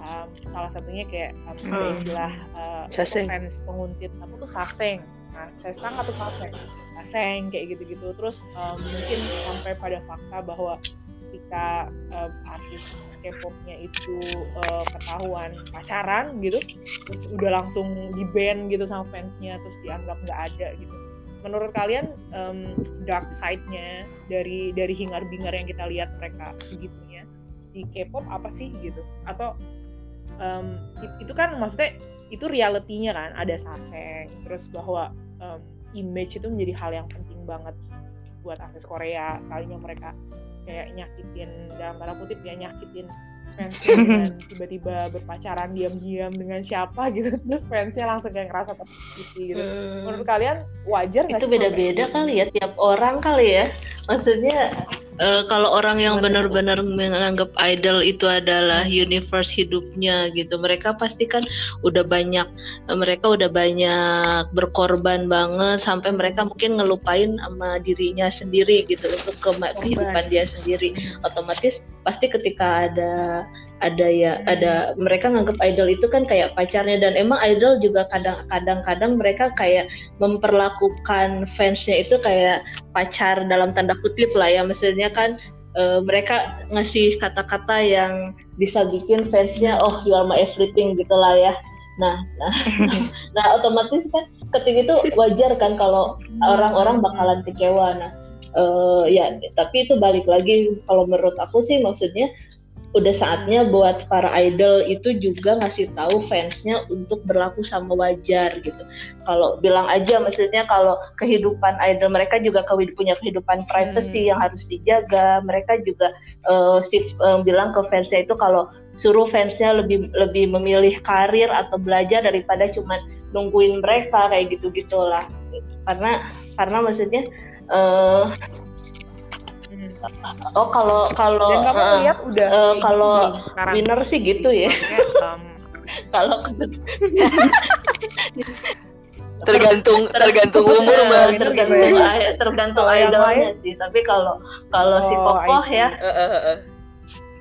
um, salah satunya kayak um, hmm. istilah uh, fans penguntit apa tuh saseng. Nah sesang atau saseng? Saseng kayak gitu-gitu. Terus um, mungkin sampai pada fakta bahwa ketika uh, artis K-popnya itu uh, ketahuan pacaran gitu terus udah langsung di ban gitu sama fansnya terus dianggap nggak ada gitu menurut kalian um, dark side-nya dari dari hingar-bingar yang kita lihat mereka segitunya di K-pop apa sih gitu? Atau um, itu kan maksudnya itu realitinya kan ada saseng terus bahwa um, image itu menjadi hal yang penting banget buat artis Korea sekalinya mereka kayak nyakitin dalam tanda kutip ya nyakitin fansnya dan tiba-tiba berpacaran diam-diam dengan siapa gitu. Terus fansnya langsung kayak ngerasa tersakiti gitu. Hmm. menurut kalian wajar nggak itu beda-beda kali ya tiap orang kali ya maksudnya uh, kalau orang yang benar-benar menganggap idol itu adalah universe hidupnya gitu mereka pasti kan udah banyak mereka udah banyak berkorban banget sampai mereka mungkin ngelupain sama dirinya sendiri gitu untuk ke kehidupan dia sendiri. Otomatis pasti ketika ada ada ya ada mereka nganggap idol itu kan kayak pacarnya dan emang idol juga kadang-kadang kadang mereka kayak memperlakukan fansnya itu kayak pacar dalam tanda kutip lah ya. Maksudnya kan e, mereka ngasih kata-kata yang bisa bikin fansnya oh you are my everything gitulah ya. Nah nah, nah otomatis kan ketika itu wajar kan kalau orang-orang bakalan kecewa. Nah uh, ya tapi itu balik lagi. Kalau menurut aku sih maksudnya udah saatnya buat para idol itu juga ngasih tahu fansnya untuk berlaku sama wajar gitu. Kalau bilang aja maksudnya kalau kehidupan idol mereka juga punya kehidupan privacy hmm. yang harus dijaga. Mereka juga uh, si uh, bilang ke fansnya itu kalau suruh fansnya lebih lebih memilih karir atau belajar daripada cuma nungguin mereka kayak gitu gitulah. Karena karena maksudnya uh, Oh kalau kalau Dan kamu uh, lihat udah uh, kalau winner sih gitu ya. kalau tergantung tergantung umur mbak. tergantung tergantung idolnya sih. Tapi kalau kalau si oh, kokoh ya.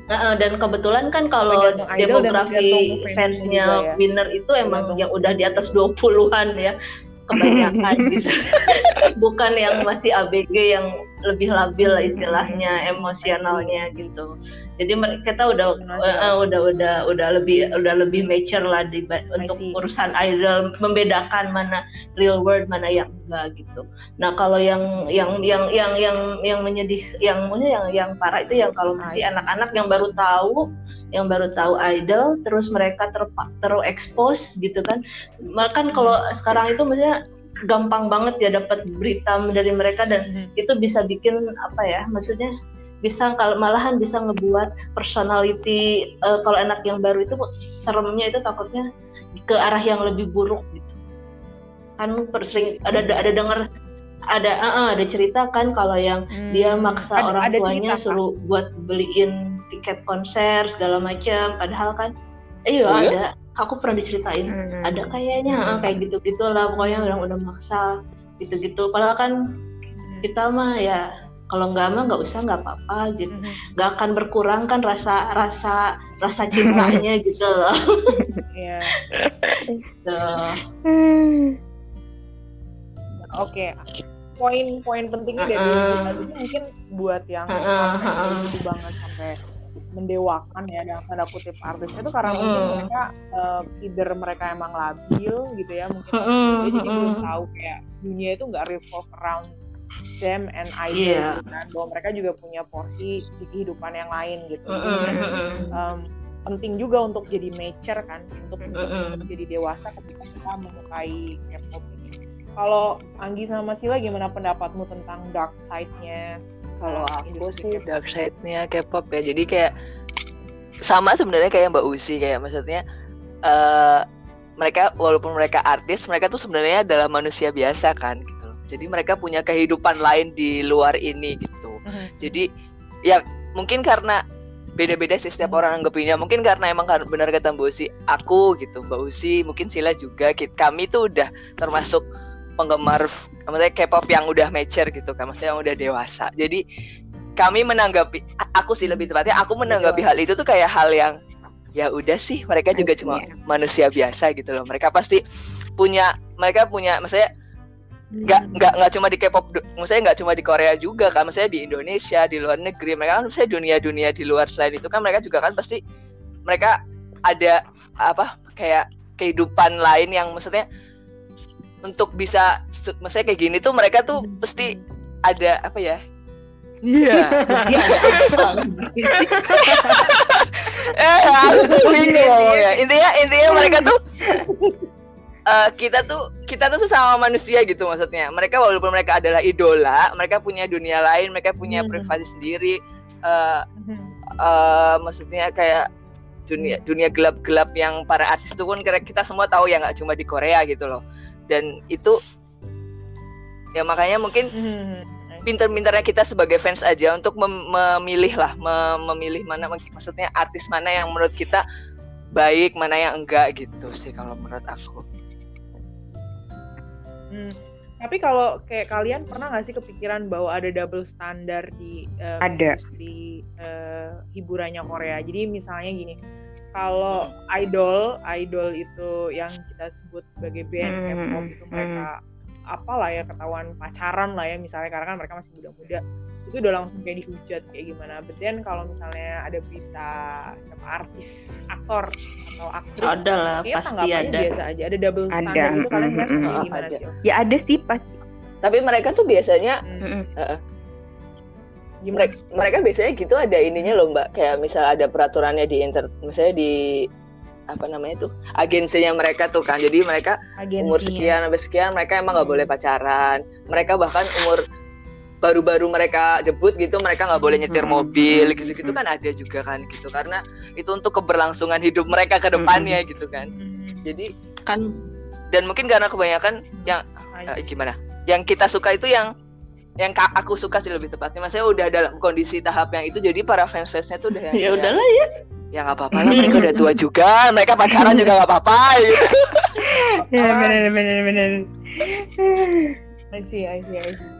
Nah, dan kebetulan kan kalau demografi fansnya ya. winner itu emang yang udah di atas 20-an ya kebanyakan gitu. Bukan yang masih ABG yang lebih labil lah istilahnya emosionalnya gitu. Jadi kita udah uh, udah udah udah lebih udah lebih mature lah di, untuk urusan idol membedakan mana real world mana yang enggak gitu. Nah kalau yang yang yang yang yang yang menyedih yang yang yang parah itu yang kalau masih anak-anak yang baru tahu yang baru tahu idol terus mereka ter terekspos gitu kan kan kalau sekarang itu maksudnya gampang banget ya dapat berita dari mereka dan hmm. itu bisa bikin apa ya maksudnya bisa kalau malahan bisa ngebuat personality uh, kalau anak yang baru itu seremnya itu takutnya ke arah yang lebih buruk gitu kan sering ada ada dengar ada uh, uh, ada cerita kan kalau yang hmm. dia maksa ada, orang ada tuanya cerita, suruh kan? buat beliin tiket konser segala macam padahal kan iya oh, iya? ada aku pernah diceritain hmm. ada kayaknya hmm. kayak gitu gitulah pokoknya orang udah maksa gitu gitu padahal kan hmm. kita mah ya kalau nggak mah nggak usah nggak apa-apa gitu hmm. nggak akan berkurang kan rasa rasa rasa cintanya gitu loh yeah. gitu. oke okay. Poin-poin pentingnya dari uh -uh. mungkin buat yang uh -uh. banget sampai mendewakan ya dalam tanda kutip artisnya itu karena mm. mungkin mereka uh, either mereka emang labil gitu ya mungkin mm. jadi belum tahu kayak dunia itu nggak revolve around them and idol yeah. gitu kan bahwa mereka juga punya porsi di kehidupan yang lain gitu mm -hmm. um, penting juga untuk jadi mature kan untuk, -hmm. untuk jadi dewasa ketika kita menyukai K-pop kalau Anggi sama Sila gimana pendapatmu tentang dark side-nya? Kalau aku sih dark side-nya K-pop ya. Jadi kayak sama sebenarnya kayak Mbak Usi kayak maksudnya uh, mereka walaupun mereka artis mereka tuh sebenarnya adalah manusia biasa kan jadi mereka punya kehidupan lain di luar ini gitu. Uh-huh. jadi ya mungkin karena beda-beda sih setiap orang anggapinnya. Mungkin karena emang benar kata Mbak Usi aku gitu Mbak Usi mungkin Sila juga kami tuh udah termasuk penggemar maksudnya K-pop yang udah mature gitu kan maksudnya yang udah dewasa. Jadi kami menanggapi aku sih lebih tepatnya aku menanggapi hal itu tuh kayak hal yang ya udah sih mereka juga cuma manusia biasa gitu loh. Mereka pasti punya mereka punya maksudnya nggak nggak nggak cuma di K-pop, maksudnya nggak cuma di Korea juga kan, maksudnya di Indonesia, di luar negeri, mereka kan maksudnya dunia-dunia di luar selain itu kan mereka juga kan pasti mereka ada apa kayak kehidupan lain yang maksudnya untuk bisa maksudnya kayak gini tuh mereka tuh pasti ada apa ya Iya. Eh, bingung ya. Intinya intinya mereka tuh uh, kita tuh kita tuh sesama manusia gitu maksudnya. Mereka walaupun mereka adalah idola, mereka punya dunia lain, mereka punya hmm. privasi sendiri. Uh, uh, maksudnya kayak dunia dunia gelap-gelap yang para artis itu kan kita semua tahu ya nggak cuma di Korea gitu loh. Dan itu ya makanya mungkin hmm. pinter-pinternya kita sebagai fans aja untuk mem memilih lah, mem memilih mana maksudnya artis mana yang menurut kita baik, mana yang enggak gitu sih kalau menurut aku. Hmm. Tapi kalau kayak kalian pernah nggak sih kepikiran bahwa ada double standar di uh, ada di uh, hiburannya Korea. Jadi misalnya gini, kalau idol idol itu yang kita sebut sebagai band hmm. K-pop itu mereka hmm. apalah ya ketahuan pacaran lah ya misalnya karena kan mereka masih muda-muda itu udah langsung kayak dihujat kayak gimana. Betul kalau misalnya ada berita sama artis aktor atau aktris ada lah pasti ada biasa aja ada double standard ada. itu kalian mm -hmm. gimana sih ya ada sih pasti tapi mereka tuh biasanya mm -hmm. uh, mereka, mereka biasanya gitu ada ininya loh mbak. Kayak misal ada peraturannya di inter misalnya di apa namanya tuh agensinya mereka tuh kan. Jadi mereka Agensinya. umur sekian sampai sekian mereka emang nggak boleh pacaran. Mereka bahkan umur baru-baru mereka debut gitu mereka nggak boleh nyetir mobil gitu-gitu kan ada juga kan gitu. Karena itu untuk keberlangsungan hidup mereka ke depannya gitu kan. Jadi kan dan mungkin karena kebanyakan yang uh, gimana? Yang kita suka itu yang yang aku suka sih lebih tepatnya. Maksudnya udah dalam kondisi tahap yang itu jadi para fans fansnya tuh udah ya udahlah ya. Ya nggak apa-apa lah mereka udah tua juga mereka pacaran juga nggak apa-apa gitu. Ya benar benar benar I see I see I see.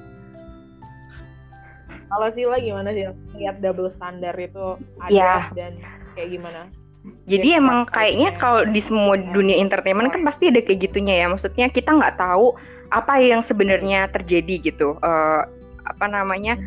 Kalau Sila gimana sih? Lihat double standar itu ada yeah. dan kayak gimana? Jadi Lihat emang kayaknya kalau di semua dunia entertainment kan pasti ada kayak gitunya ya. Maksudnya kita nggak tahu apa yang sebenarnya terjadi gitu. Uh, apa namanya?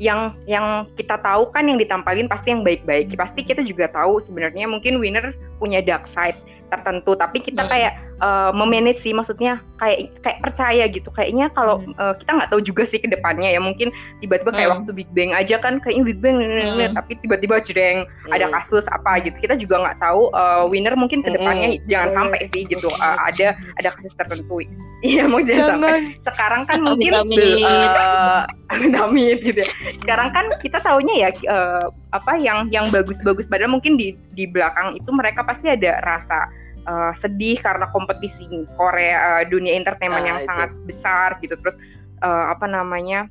Yang yang kita tahu kan yang ditampilin pasti yang baik-baik. Pasti kita juga tahu sebenarnya mungkin winner punya dark side tertentu tapi kita hmm. kayak uh, memanage sih maksudnya kayak kayak percaya gitu. Kayaknya kalau hmm. uh, kita nggak tahu juga sih ke depannya ya. Mungkin tiba-tiba kayak hmm. waktu Big Bang aja kan kayaknya Big Bang hmm. tapi tiba-tiba jreng hmm. ada kasus apa gitu. Kita juga nggak tahu uh, winner mungkin ke depannya hmm. jangan sampai sih gitu. Uh, ada ada kasus tertentu. Iya mau jangan, sampai. Sekarang kan mungkin uh, amit gitu ya. Sekarang kan kita tahunya ya uh, apa yang yang bagus-bagus. Padahal mungkin di di belakang itu mereka pasti ada rasa uh, sedih karena kompetisi Korea uh, dunia entertainment nah, yang itu. sangat besar gitu. Terus uh, apa namanya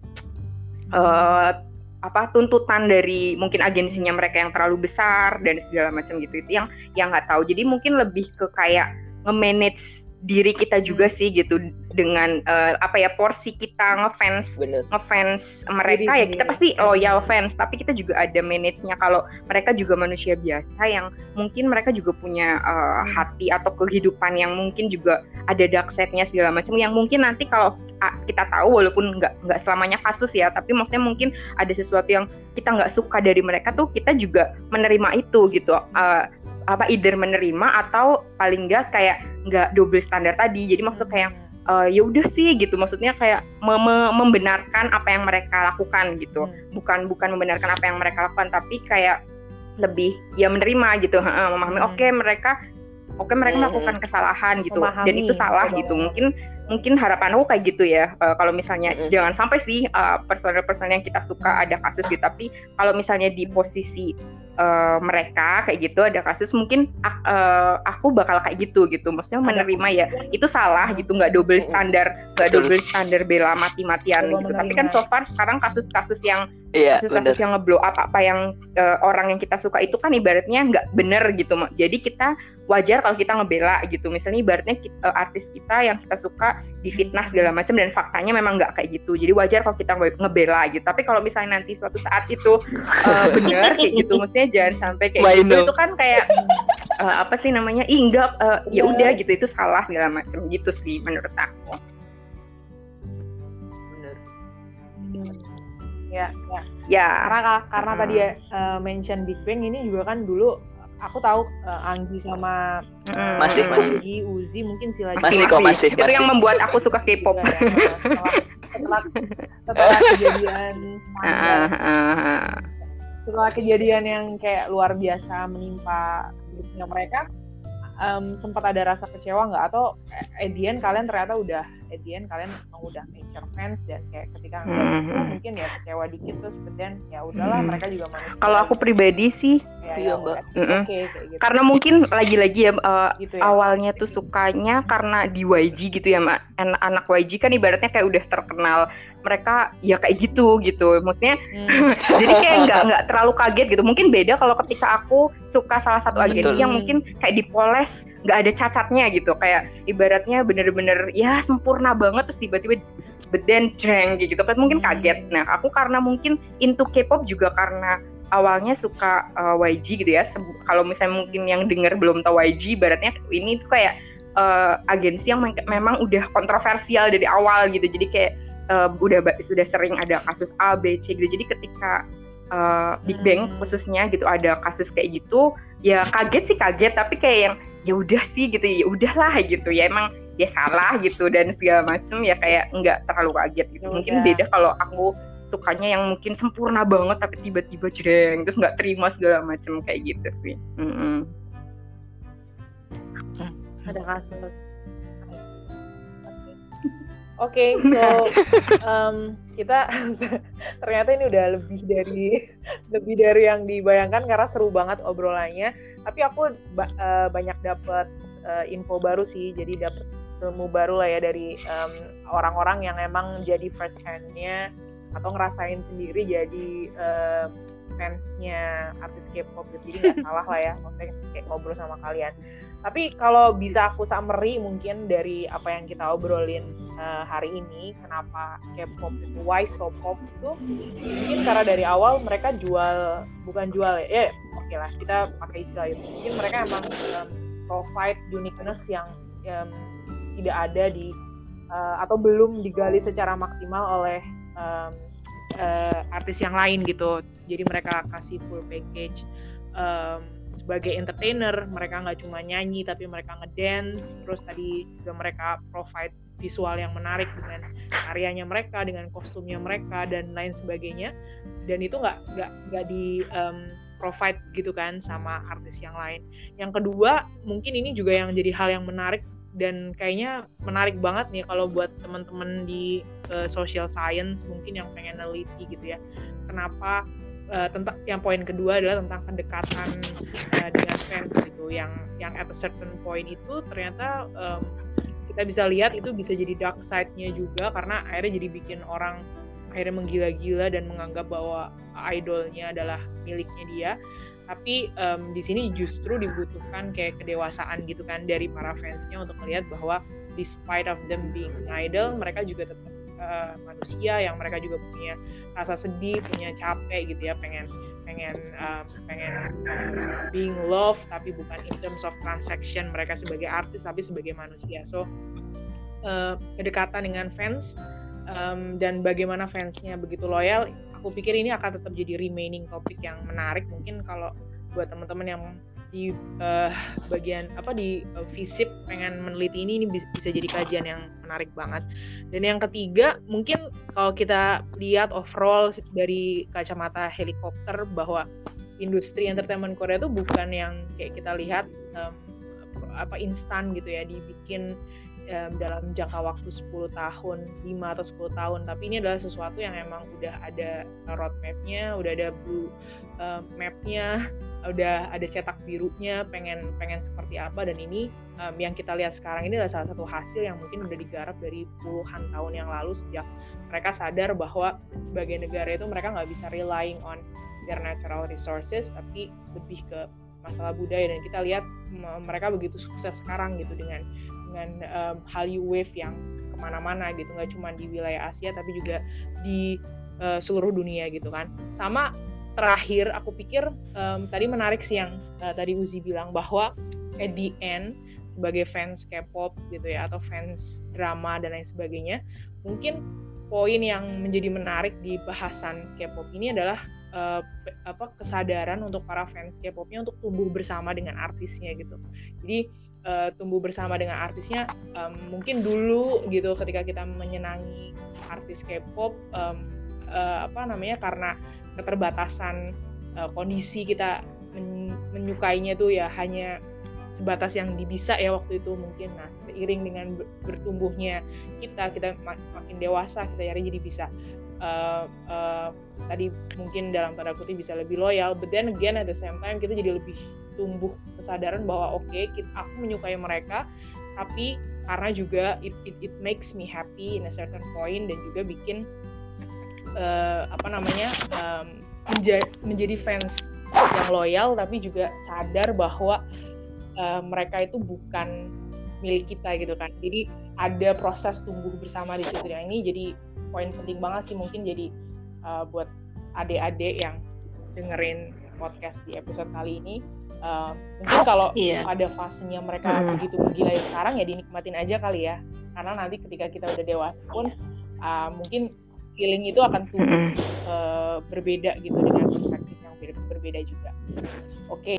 uh, apa tuntutan dari mungkin agensinya mereka yang terlalu besar dan segala macam gitu. Itu yang yang nggak tahu. Jadi mungkin lebih ke kayak nge-manage diri kita juga hmm. sih gitu dengan uh, apa ya porsi kita ngefans Bener. ngefans mereka ya kita pasti loyal fans tapi kita juga ada manage-nya kalau mereka juga manusia biasa yang mungkin mereka juga punya uh, hati atau kehidupan yang mungkin juga ada dark side-nya segala macam yang mungkin nanti kalau kita tahu walaupun nggak nggak selamanya kasus ya tapi maksudnya mungkin ada sesuatu yang kita nggak suka dari mereka tuh kita juga menerima itu gitu uh, apa either menerima atau paling nggak kayak nggak double standar tadi jadi maksudnya kayak uh, ya udah sih gitu maksudnya kayak me me membenarkan apa yang mereka lakukan gitu hmm. bukan bukan membenarkan apa yang mereka lakukan tapi kayak lebih ya menerima gitu memahami hmm. oke okay, mereka oke okay, mereka hmm. melakukan kesalahan gitu memahami. dan itu salah gitu mungkin mungkin harapan aku kayak gitu ya. Uh, kalau misalnya mm -hmm. jangan sampai sih uh, personel-personel yang kita suka ada kasus gitu. Tapi kalau misalnya di posisi uh, mereka kayak gitu ada kasus mungkin uh, aku bakal kayak gitu gitu. Maksudnya menerima ya itu salah gitu. Nggak double standar nggak double standar bela mati-matian gitu. Tapi kan so far sekarang kasus-kasus yang Iya, kasus-kasus yang ngeblow apa apa yang uh, orang yang kita suka itu kan ibaratnya nggak bener gitu. Jadi kita wajar kalau kita ngebela gitu. Misalnya ibaratnya kita, uh, artis kita yang kita suka difitnah segala macam dan faktanya memang nggak kayak gitu. Jadi wajar kalau kita ngebela gitu. Tapi kalau misalnya nanti suatu saat itu uh, bener kayak gitu maksudnya jangan sampai kayak Why gitu. no? itu kan kayak uh, apa sih namanya? Ih, enggak uh, ya udah gitu. Itu salah segala macam gitu sih menurut aku. Ya ya ya. Karena karena hmm. tadi uh, mention Big Bang ini juga kan dulu aku tahu uh, Anggi sama uh, masih masih. Anggi Uzi mungkin sila masih kok masih itu yang membuat aku suka K-pop. Ya, setelah, setelah, kejadian uh, uh, setelah kejadian yang kayak luar biasa menimpa hidupnya mereka um, sempat ada rasa kecewa nggak atau Edian kalian ternyata udah Edian kalian memang udah major fans dan kayak ketika mm -hmm. mungkin ya kecewa dikit terus kemudian ya udahlah mm. mereka juga manusia kalau aku pribadi sih ya, iya mbak mm -hmm. okay, gitu. karena mungkin lagi-lagi ya, uh, gitu ya awalnya tuh sukanya karena di YG gitu ya mak anak YG kan ibaratnya kayak udah terkenal mereka ya kayak gitu gitu. Maksudnya hmm. jadi kayak nggak nggak terlalu kaget gitu. Mungkin beda kalau ketika aku suka salah satu agensi yang mungkin kayak dipoles nggak ada cacatnya gitu. Kayak ibaratnya bener-bener ya sempurna banget terus tiba-tiba beden jeng gitu. Kan mungkin kaget. Nah aku karena mungkin into K-pop juga karena awalnya suka uh, eh, YG gitu ya. Kalau misalnya mungkin yang denger belum tahu YG ibaratnya ini tuh kayak uh, agensi yang memang udah kontroversial dari awal gitu. Jadi kayak uh, udah sudah sering ada kasus A, B, C gitu. Jadi ketika uh, Big Bang hmm. khususnya gitu ada kasus kayak gitu, ya kaget sih kaget, tapi kayak yang ya udah sih gitu, ya udahlah gitu ya emang ya salah gitu dan segala macem ya kayak nggak terlalu kaget gitu. Ya Mungkin beda kalau aku sukanya yang mungkin sempurna banget tapi tiba-tiba jreng terus nggak terima segala macem kayak gitu sih. Mm -hmm. Ada kasus Oke, okay, so um, kita ternyata ini udah lebih dari lebih dari yang dibayangkan karena seru banget obrolannya. Tapi aku ba uh, banyak dapat uh, info baru sih, jadi dapat ilmu baru lah ya dari orang-orang um, yang emang jadi first handnya atau ngerasain sendiri jadi uh, fansnya artis K-pop jadi nggak salah lah ya maksudnya kayak ngobrol sama kalian tapi kalau bisa aku summary mungkin dari apa yang kita obrolin uh, hari ini kenapa K-pop itu why so pop itu mungkin karena dari awal mereka jual bukan jual ya, ya oke okay lah kita pakai istilah itu. Mungkin mereka emang um, provide uniqueness yang um, tidak ada di uh, atau belum digali secara maksimal oleh um, uh, artis yang lain gitu. Jadi mereka kasih full package um, sebagai entertainer mereka nggak cuma nyanyi tapi mereka ngedance terus tadi juga mereka provide visual yang menarik dengan karyanya mereka dengan kostumnya mereka dan lain sebagainya. Dan itu nggak nggak nggak di um, provide gitu kan sama artis yang lain. Yang kedua mungkin ini juga yang jadi hal yang menarik dan kayaknya menarik banget nih kalau buat teman-teman di uh, social science mungkin yang pengen neliti gitu ya. Kenapa uh, tentang yang poin kedua adalah tentang kedekatan uh, dengan fans gitu. Yang yang at a certain point itu ternyata um, kita bisa lihat itu bisa jadi dark side-nya juga karena akhirnya jadi bikin orang akhirnya menggila-gila dan menganggap bahwa idolnya adalah miliknya dia. Tapi um, di sini justru dibutuhkan kayak kedewasaan gitu kan dari para fansnya untuk melihat bahwa despite of them being idol mereka juga tetap uh, manusia yang mereka juga punya rasa sedih punya capek gitu ya pengen pengen uh, pengen uh, being love tapi bukan in terms of transaction mereka sebagai artis tapi sebagai manusia. So uh, kedekatan dengan fans um, dan bagaimana fansnya begitu loyal aku pikir ini akan tetap jadi remaining topik yang menarik. Mungkin kalau buat teman-teman yang di uh, bagian apa di uh, visip pengen meneliti ini ini bisa jadi kajian yang menarik banget. Dan yang ketiga mungkin kalau kita lihat overall dari kacamata helikopter bahwa industri entertainment Korea itu bukan yang kayak kita lihat um, apa instan gitu ya dibikin um, dalam jangka waktu 10 tahun, 5 atau 10 tahun, tapi ini adalah sesuatu yang emang udah ada roadmap-nya, udah ada blue uh, map-nya, udah ada cetak birunya, pengen pengen seperti apa. Dan ini um, yang kita lihat sekarang ini adalah salah satu hasil yang mungkin udah digarap dari puluhan tahun yang lalu sejak mereka sadar bahwa sebagai negara itu mereka nggak bisa relying on their natural resources, tapi lebih ke masalah budaya. Dan kita lihat mereka begitu sukses sekarang gitu dengan dengan um, Hallyu Wave yang ke mana-mana gitu nggak cuma di wilayah Asia tapi juga di uh, seluruh dunia gitu kan. Sama terakhir aku pikir um, tadi menarik sih yang uh, tadi Uzi bilang bahwa at the end sebagai fans K-pop gitu ya atau fans drama dan lain sebagainya mungkin poin yang menjadi menarik di bahasan K-pop ini adalah uh, apa kesadaran untuk para fans K-popnya untuk tumbuh bersama dengan artisnya gitu. Jadi uh, tumbuh bersama dengan artisnya um, mungkin dulu gitu ketika kita menyenangi artis K-pop um, uh, apa namanya karena keterbatasan uh, kondisi kita men menyukainya tuh ya hanya sebatas yang bisa ya waktu itu mungkin nah seiring dengan bertumbuhnya kita kita mak makin dewasa kita jadi jadi bisa uh, tadi mungkin dalam tanda kutip bisa lebih loyal but then again at the same time kita jadi lebih tumbuh kesadaran bahwa oke okay, aku menyukai mereka tapi karena juga it, it, it makes me happy in a certain point dan juga bikin uh, apa namanya um, menja menjadi fans yang loyal tapi juga sadar bahwa uh, mereka itu bukan milik kita gitu kan jadi ada proses tumbuh bersama di situ yang ini jadi poin penting banget sih mungkin jadi uh, buat adik-adik yang dengerin podcast di episode kali ini uh, mungkin kalau iya. pada fasenya mereka mm. begitu menggilai sekarang ya dinikmatin aja kali ya karena nanti ketika kita udah dewasa pun uh, mungkin feeling itu akan tumbuh mm. uh, berbeda gitu dengan perspektif yang berbeda juga oke okay.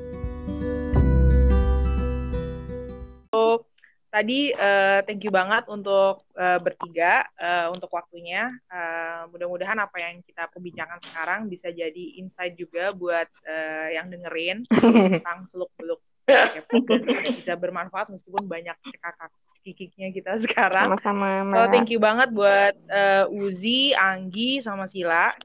Tadi uh, thank you banget untuk uh, bertiga uh, untuk waktunya. Uh, mudah-mudahan apa yang kita perbincangkan sekarang bisa jadi insight juga buat uh, yang dengerin tentang seluk-beluk bisa bermanfaat meskipun banyak cekakak kikiknya kita sekarang. Sama-sama. So thank you banget buat uh, Uzi, Anggi, sama Sila.